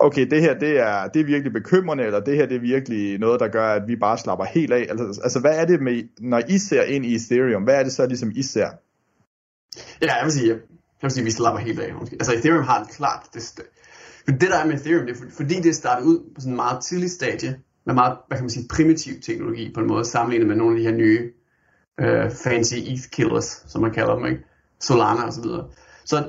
okay, det her det er, det er virkelig bekymrende, eller det her det er virkelig noget, der gør, at vi bare slapper helt af. Altså, altså hvad er det med, når I ser ind i Ethereum, hvad er det så ligesom I ser? Ja, jeg vil sige, jeg vil sige, vi slapper helt af. Altså Ethereum har klart, det, det der er med Ethereum, det er fordi det startede ud på sådan en meget tidlig stadie, med meget, hvad kan man sige, primitiv teknologi på en måde, sammenlignet med nogle af de her nye øh, fancy ETH killers, som man kalder dem, ikke? Solana og så videre. Så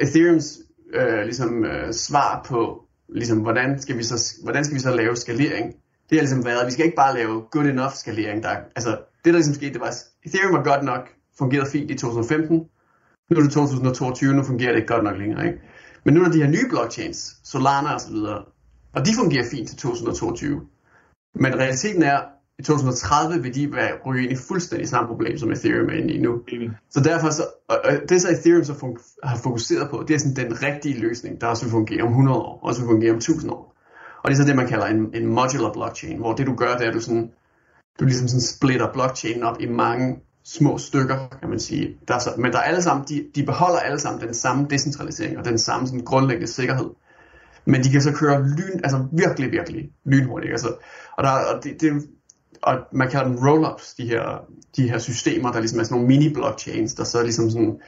Ethereums øh, ligesom, øh, svar på ligesom, hvordan skal, vi så, hvordan skal vi så lave skalering? Det har ligesom været, at vi skal ikke bare lave good enough skalering. Der, altså, det der ligesom skete, det var, at Ethereum var godt nok, fungerede fint i 2015. Nu er det 2022, nu fungerer det ikke godt nok længere. Ikke? Men nu er der de her nye blockchains, Solana og så videre, og de fungerer fint til 2022. Men realiteten er, i 2030 vil de være ryge ind i fuldstændig samme problem, som Ethereum er inde i nu. Så derfor så, og det så Ethereum så fun- har fokuseret på, det er sådan den rigtige løsning, der også vil fungere om 100 år, også vil fungere om 1000 år. Og det er så det, man kalder en, en modular blockchain, hvor det du gør, det er, at du, sådan, du ligesom sådan splitter blockchainen op i mange små stykker, kan man sige. Der er så, men der er alle sammen, de, de beholder alle sammen den samme decentralisering og den samme sådan grundlæggende sikkerhed. Men de kan så køre lyn, altså virkelig, virkelig lynhurtigt. Altså, og der, og det, det, og man kalder dem roll-ups, de her, de her systemer, der ligesom er sådan nogle mini-blockchains, der så ligesom sådan,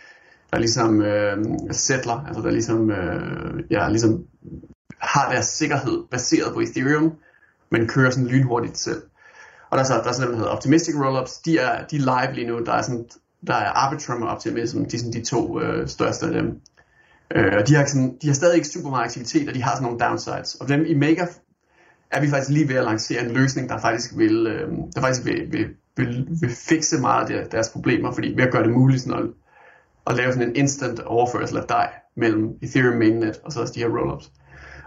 der ligesom øh, settler, altså der ligesom, øh, ja, ligesom har deres sikkerhed baseret på Ethereum, men kører sådan lynhurtigt selv. Og der er så, der er sådan noget, der hedder Optimistic Rollups, de er, de er live lige nu, der er sådan, der er Arbitrum og Optimism, de er sådan de to øh, største af dem. Øh, og de har, sådan, de har stadig ikke super meget aktivitet, og de har sådan nogle downsides. Og dem i Mega er vi faktisk lige ved at lancere en løsning, der faktisk vil, øh, der faktisk vil, vil, vil, vil fikse meget af deres problemer, fordi ved at gøre det muligt sådan at, at lave sådan en instant overførsel af dig mellem Ethereum mainnet og så også de her rollups.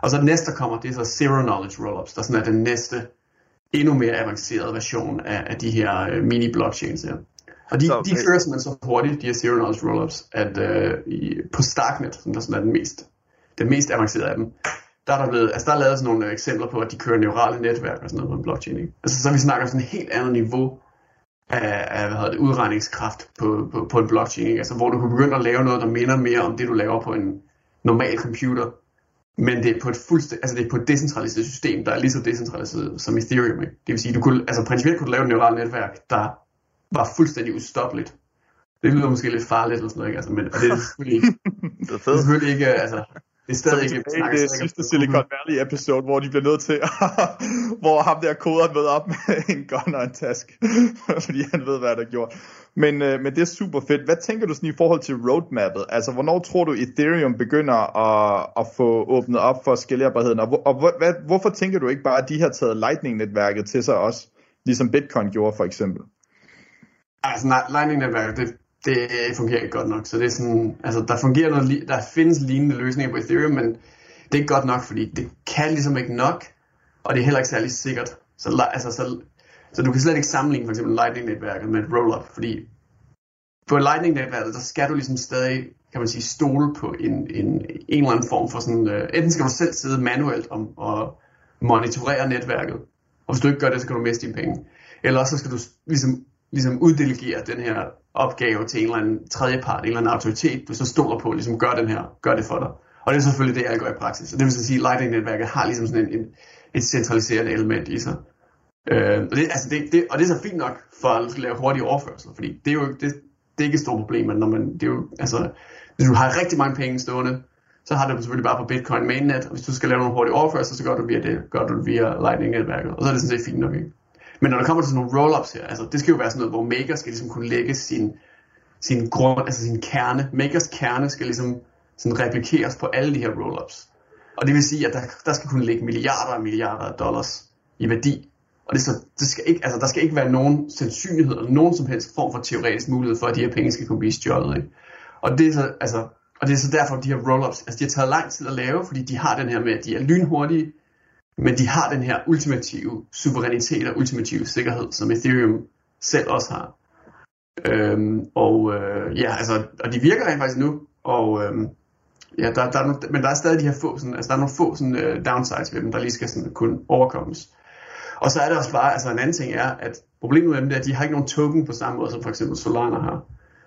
Og så det næste, der kommer, det er så Zero Knowledge Rollups, der sådan er den næste, endnu mere avancerede version af, af de her øh, mini-blockchains her. Og de, så, de kører simpelthen så hurtigt, de her Zero Knowledge Rollups, at øh, i, på Starknet, som der sådan er den mest, den mest avancerede af dem, der er der blevet, altså der er lavet sådan nogle eksempler på, at de kører neurale netværk og sådan noget på en blockchain. Ikke? Altså så vi snakker sådan et helt andet niveau af, af hvad hedder det, udregningskraft på, på, på en blockchain. Ikke? Altså hvor du kan begynde at lave noget, der minder mere om det, du laver på en normal computer. Men det er på et fuldstændig, altså det er på et decentraliseret system, der er lige så decentraliseret som Ethereum. Ikke? Det vil sige, du kunne, altså principielt kunne du lave et neuralt netværk, der var fuldstændig ustoppeligt. Det lyder måske lidt farligt eller sådan noget, ikke? Altså, men og det er selvfølgelig ikke, det er selvfølgelig ikke, altså, det er stadig ikke det, det sidste Silicon Valley episode, hvor de bliver nødt til, hvor ham der koder med op med en gun og en task, fordi han ved, hvad der er gjort. Men, øh, men det er super fedt. Hvad tænker du sådan i forhold til roadmappet? Altså, hvornår tror du Ethereum begynder at, at få åbnet op for skalerbarheden? Og, hvor, og hvor, hvad, hvorfor tænker du ikke bare, at de har taget Lightning-netværket til sig også, ligesom Bitcoin gjorde for eksempel? Altså, Lightning-netværket, det, det fungerer ikke godt nok. Så det er sådan, altså der fungerer noget, der findes lignende løsninger på Ethereum, men det er ikke godt nok, fordi det kan ligesom ikke nok, og det er heller ikke særlig sikkert. Så, altså, så, så du kan slet ikke sammenligne for eksempel Lightning-netværket med et rollup, fordi på Lightning-netværket, der skal du ligesom stadig, kan man sige, stole på en, en, en eller anden form for sådan, uh, enten skal du selv sidde manuelt om, og monitorere netværket, og hvis du ikke gør det, så kan du miste dine penge. Eller også så skal du ligesom, ligesom uddelegere den her opgave til en eller anden tredjepart, en eller anden autoritet, du så stoler på, ligesom gør den her, gør det for dig. Og det er selvfølgelig det, jeg gør i praksis. Og det vil sige, at Lightning-netværket har ligesom sådan en, en, et centraliserende element i sig. Øh, og, det, altså det, det, og det er så fint nok for at lave hurtige overførsler, fordi det er jo det, det er ikke et stort problem, men når man, det er jo, altså, hvis du har rigtig mange penge stående, så har du dem selvfølgelig bare på Bitcoin mainnet, og hvis du skal lave nogle hurtige overførsler, så gør du via det, gør du det via Lightning-netværket, og så er det sådan set fint nok, ikke? Men når der kommer til sådan nogle roll-ups her, altså det skal jo være sådan noget, hvor Maker skal ligesom kunne lægge sin, sin grund, altså sin kerne. Makers kerne skal ligesom sådan replikeres på alle de her roll-ups. Og det vil sige, at der, der skal kunne ligge milliarder og milliarder af dollars i værdi. Og det, så, det skal ikke, altså, der skal ikke være nogen sandsynlighed eller nogen som helst form for teoretisk mulighed for, at de her penge skal kunne blive stjålet. Ikke? Og det er så, altså, og det er så derfor, at de her roll-ups, altså de har taget lang tid at lave, fordi de har den her med, at de er lynhurtige, men de har den her ultimative suverænitet og ultimative sikkerhed, som Ethereum selv også har. Øhm, og øh, ja, altså, og de virker rent faktisk nu, og, øhm, ja, der, der er nogle, men der er stadig de her få, sådan, altså der er nogle få sådan, uh, downsides ved dem, der lige skal sådan, kun overkommes. Og så er det også bare, altså en anden ting er, at problemet med dem er, at de har ikke nogen token på samme måde, som for eksempel Solana har.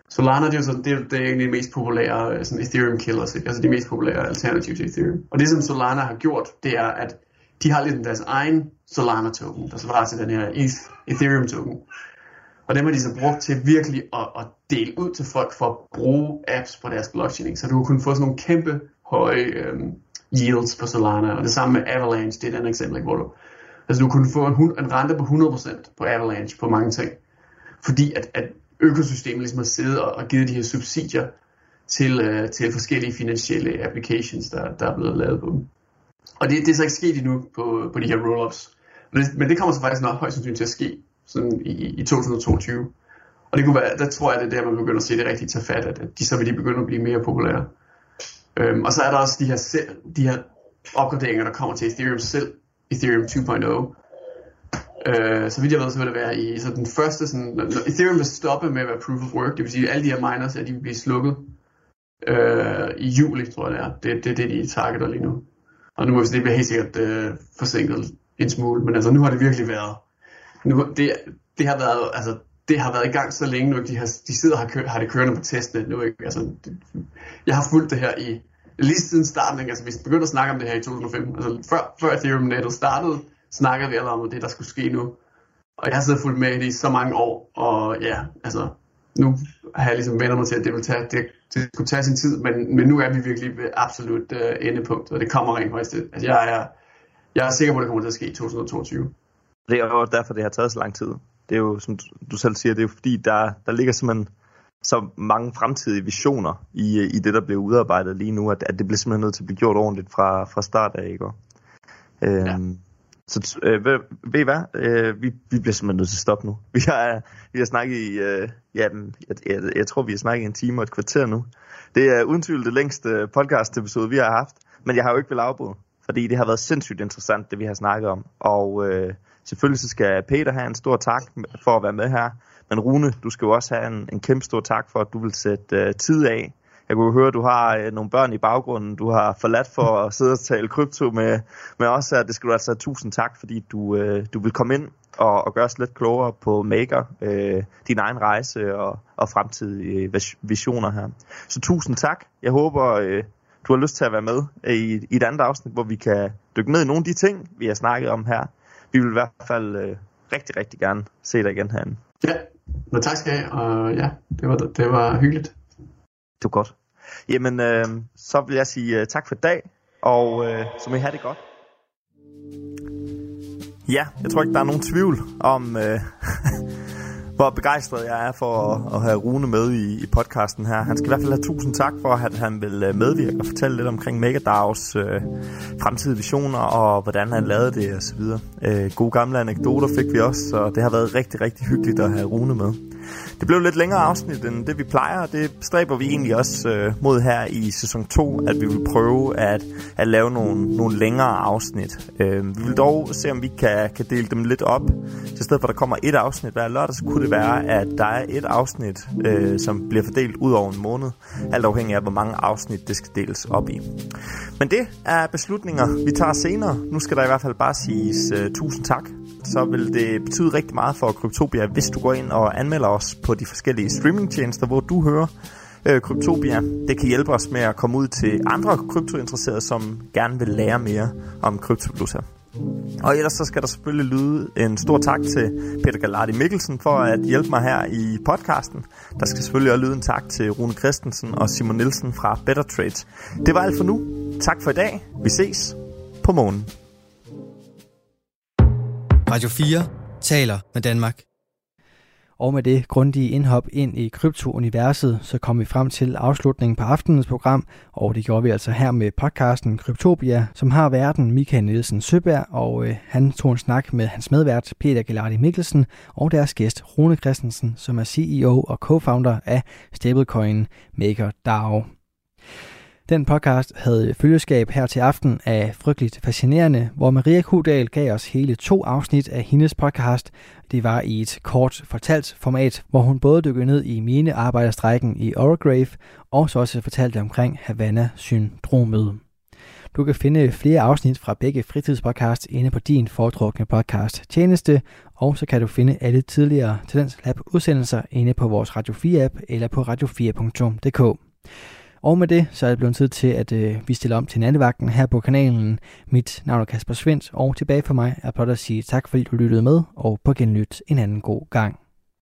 Solana, det er jo sådan, det er, det er egentlig de mest populære øh, sådan Ethereum killers, ikke? altså de mest populære alternativ til Ethereum. Og det som Solana har gjort, det er, at de har lidt deres egen Solana token, der svarer til den her Ethereum token. Og dem har de så brugt til virkelig at, at dele ud til folk for at bruge apps på deres blockchain. Så du kunne få sådan nogle kæmpe høje øhm, yields på Solana. Og det samme med Avalanche, det er et andet eksempel, hvor du, altså du kunne få en, en rente på 100% på Avalanche på mange ting. Fordi at, at økosystemet ligesom har siddet og, og givet de her subsidier til, øh, til forskellige finansielle applications, der, der er blevet lavet på dem. Og det, det er så ikke sket endnu på, på de her rollups. Men det, men det kommer så faktisk nok højst sandsynligt til at ske sådan i, i 2022. Og det kunne være, der tror jeg, det er der, man begynder at se det rigtigt tage fat, at de, så vil de begynde at blive mere populære. Øhm, og så er der også de her, selv, de her opgraderinger, der kommer til Ethereum selv, Ethereum 2.0. Øh, så vidt jeg ved, så vil det være i så den første, sådan, når Ethereum vil stoppe med at være proof of work, det vil sige, at alle de her miners, at de vil blive slukket øh, i juli, tror jeg det er. Det, det er det, de targeter lige nu. Og nu er det bliver helt sikkert øh, forsinket en smule, men altså nu har det virkelig været nu, det, det har været, altså, det har været i gang så længe nu, de, har, de sidder og har, kørt, har det kørende på testene nu. Ikke? Altså, det, jeg har fulgt det her i lige siden starten. Ikke? Altså, vi begyndte at snakke om det her i 2015. Altså, før, før Ethereum nettet startede, snakkede vi allerede om det, der skulle ske nu. Og jeg har siddet fulgt med i det i så mange år, og ja, altså, nu har jeg ligesom vendt mig til, at det, vil tage, det, det skulle tage sin tid, men, men nu er vi virkelig ved absolut uh, endepunkt, og det kommer rent højst. Altså, jeg er, jeg er sikker på, at det kommer til at ske i 2022. Det er jo derfor, det har taget så lang tid. Det er jo, som du selv siger, det er jo fordi, der, der ligger simpelthen så mange fremtidige visioner i, i det, der bliver udarbejdet lige nu, at, at det bliver simpelthen nødt til at blive gjort ordentligt fra, fra start af, ikke? Øhm, ja. Så øh, ved, ved I hvad? Øh, vi, vi bliver simpelthen nødt til at stoppe nu. Vi har, vi har snakket i, øh, ja, jeg, jeg, jeg tror, vi har snakket i en time og et kvarter nu. Det er uden tvivl det længste podcast episode, vi har haft, men jeg har jo ikke vil afbryde, fordi det har været sindssygt interessant, det vi har snakket om. Og øh, Selvfølgelig så skal Peter have en stor tak for at være med her. Men Rune, du skal jo også have en, en kæmpe stor tak for, at du vil sætte øh, tid af. Jeg kunne høre, at du har øh, nogle børn i baggrunden, du har forladt for at sidde og tale krypto med, med os her. Det skal du altså have tusind tak, fordi du, øh, du vil komme ind og, og gøre os lidt klogere på Maker, uh, din egen rejse og, og fremtidige visioner her. Så tusind tak. Jeg håber, uh, du har lyst til at være med i, i et andet afsnit, hvor vi kan dykke ned i nogle af de ting, vi har snakket om her vi vil i hvert fald øh, rigtig, rigtig gerne se dig igen herinde. Ja, men tak skal jeg og ja, det var, det var hyggeligt. Det var godt. Jamen, øh, så vil jeg sige øh, tak for i dag, og øh, så må I have det godt. Ja, jeg tror ikke, der er nogen tvivl om, øh, hvor begejstret jeg er for at, at have Rune med i, i podcasten her. Han skal i hvert fald have tusind tak for, at han vil øh, medvirke og fortælle lidt omkring Megadags øh, fremtidige visioner og hvordan han lavede det osv. Øh, gode gamle anekdoter fik vi også, og det har været rigtig, rigtig hyggeligt at have Rune med. Det blev lidt længere afsnit end det vi plejer, og det stræber vi egentlig også øh, mod her i sæson 2, at vi vil prøve at, at lave nogle, nogle længere afsnit. Øh, vi vil dog se, om vi kan, kan dele dem lidt op. Så i stedet for, at der kommer et afsnit hver lørdag, så kunne det være, at der er et afsnit, øh, som bliver fordelt ud over en måned, alt afhængig af, hvor mange afsnit det skal deles op i. Men det er beslutninger, vi tager senere. Nu skal der i hvert fald bare siges øh, tusind tak så vil det betyde rigtig meget for Kryptopia, hvis du går ind og anmelder os på de forskellige streamingtjenester, hvor du hører øh, Kryptopia. Det kan hjælpe os med at komme ud til andre kryptointeresserede, som gerne vil lære mere om kryptovaluta. Og ellers så skal der selvfølgelig lyde en stor tak til Peter Galardi Mikkelsen for at hjælpe mig her i podcasten. Der skal selvfølgelig også lyde en tak til Rune Christensen og Simon Nielsen fra Better Trade. Det var alt for nu. Tak for i dag. Vi ses på morgen. Radio 4 taler med Danmark. Og med det grundige indhop ind i kryptouniverset, så kom vi frem til afslutningen på aftenens program, og det gjorde vi altså her med podcasten Kryptopia, som har verden Michael Nielsen Søberg, og øh, han tog en snak med hans medvært Peter Gelardi Mikkelsen og deres gæst Rune Christensen, som er CEO og co-founder af stablecoin Maker DAO. Den podcast havde følgeskab her til aften af Frygteligt Fascinerende, hvor Maria Kudal gav os hele to afsnit af hendes podcast. Det var i et kort fortalt format, hvor hun både dykkede ned i mine arbejderstrækken i Orograve, og så også fortalte omkring Havana-syndromet. Du kan finde flere afsnit fra begge fritidspodcasts inde på din foretrukne podcast tjeneste, og så kan du finde alle tidligere Tendens Lab udsendelser inde på vores Radio 4 app eller på radio4.dk. Og med det, så er det blevet tid til, at øh, vi stiller om til nattevagten her på kanalen. Mit navn er Kasper Svendt, og tilbage for mig er blot at sige tak, fordi du lyttede med, og på genlyt en anden god gang.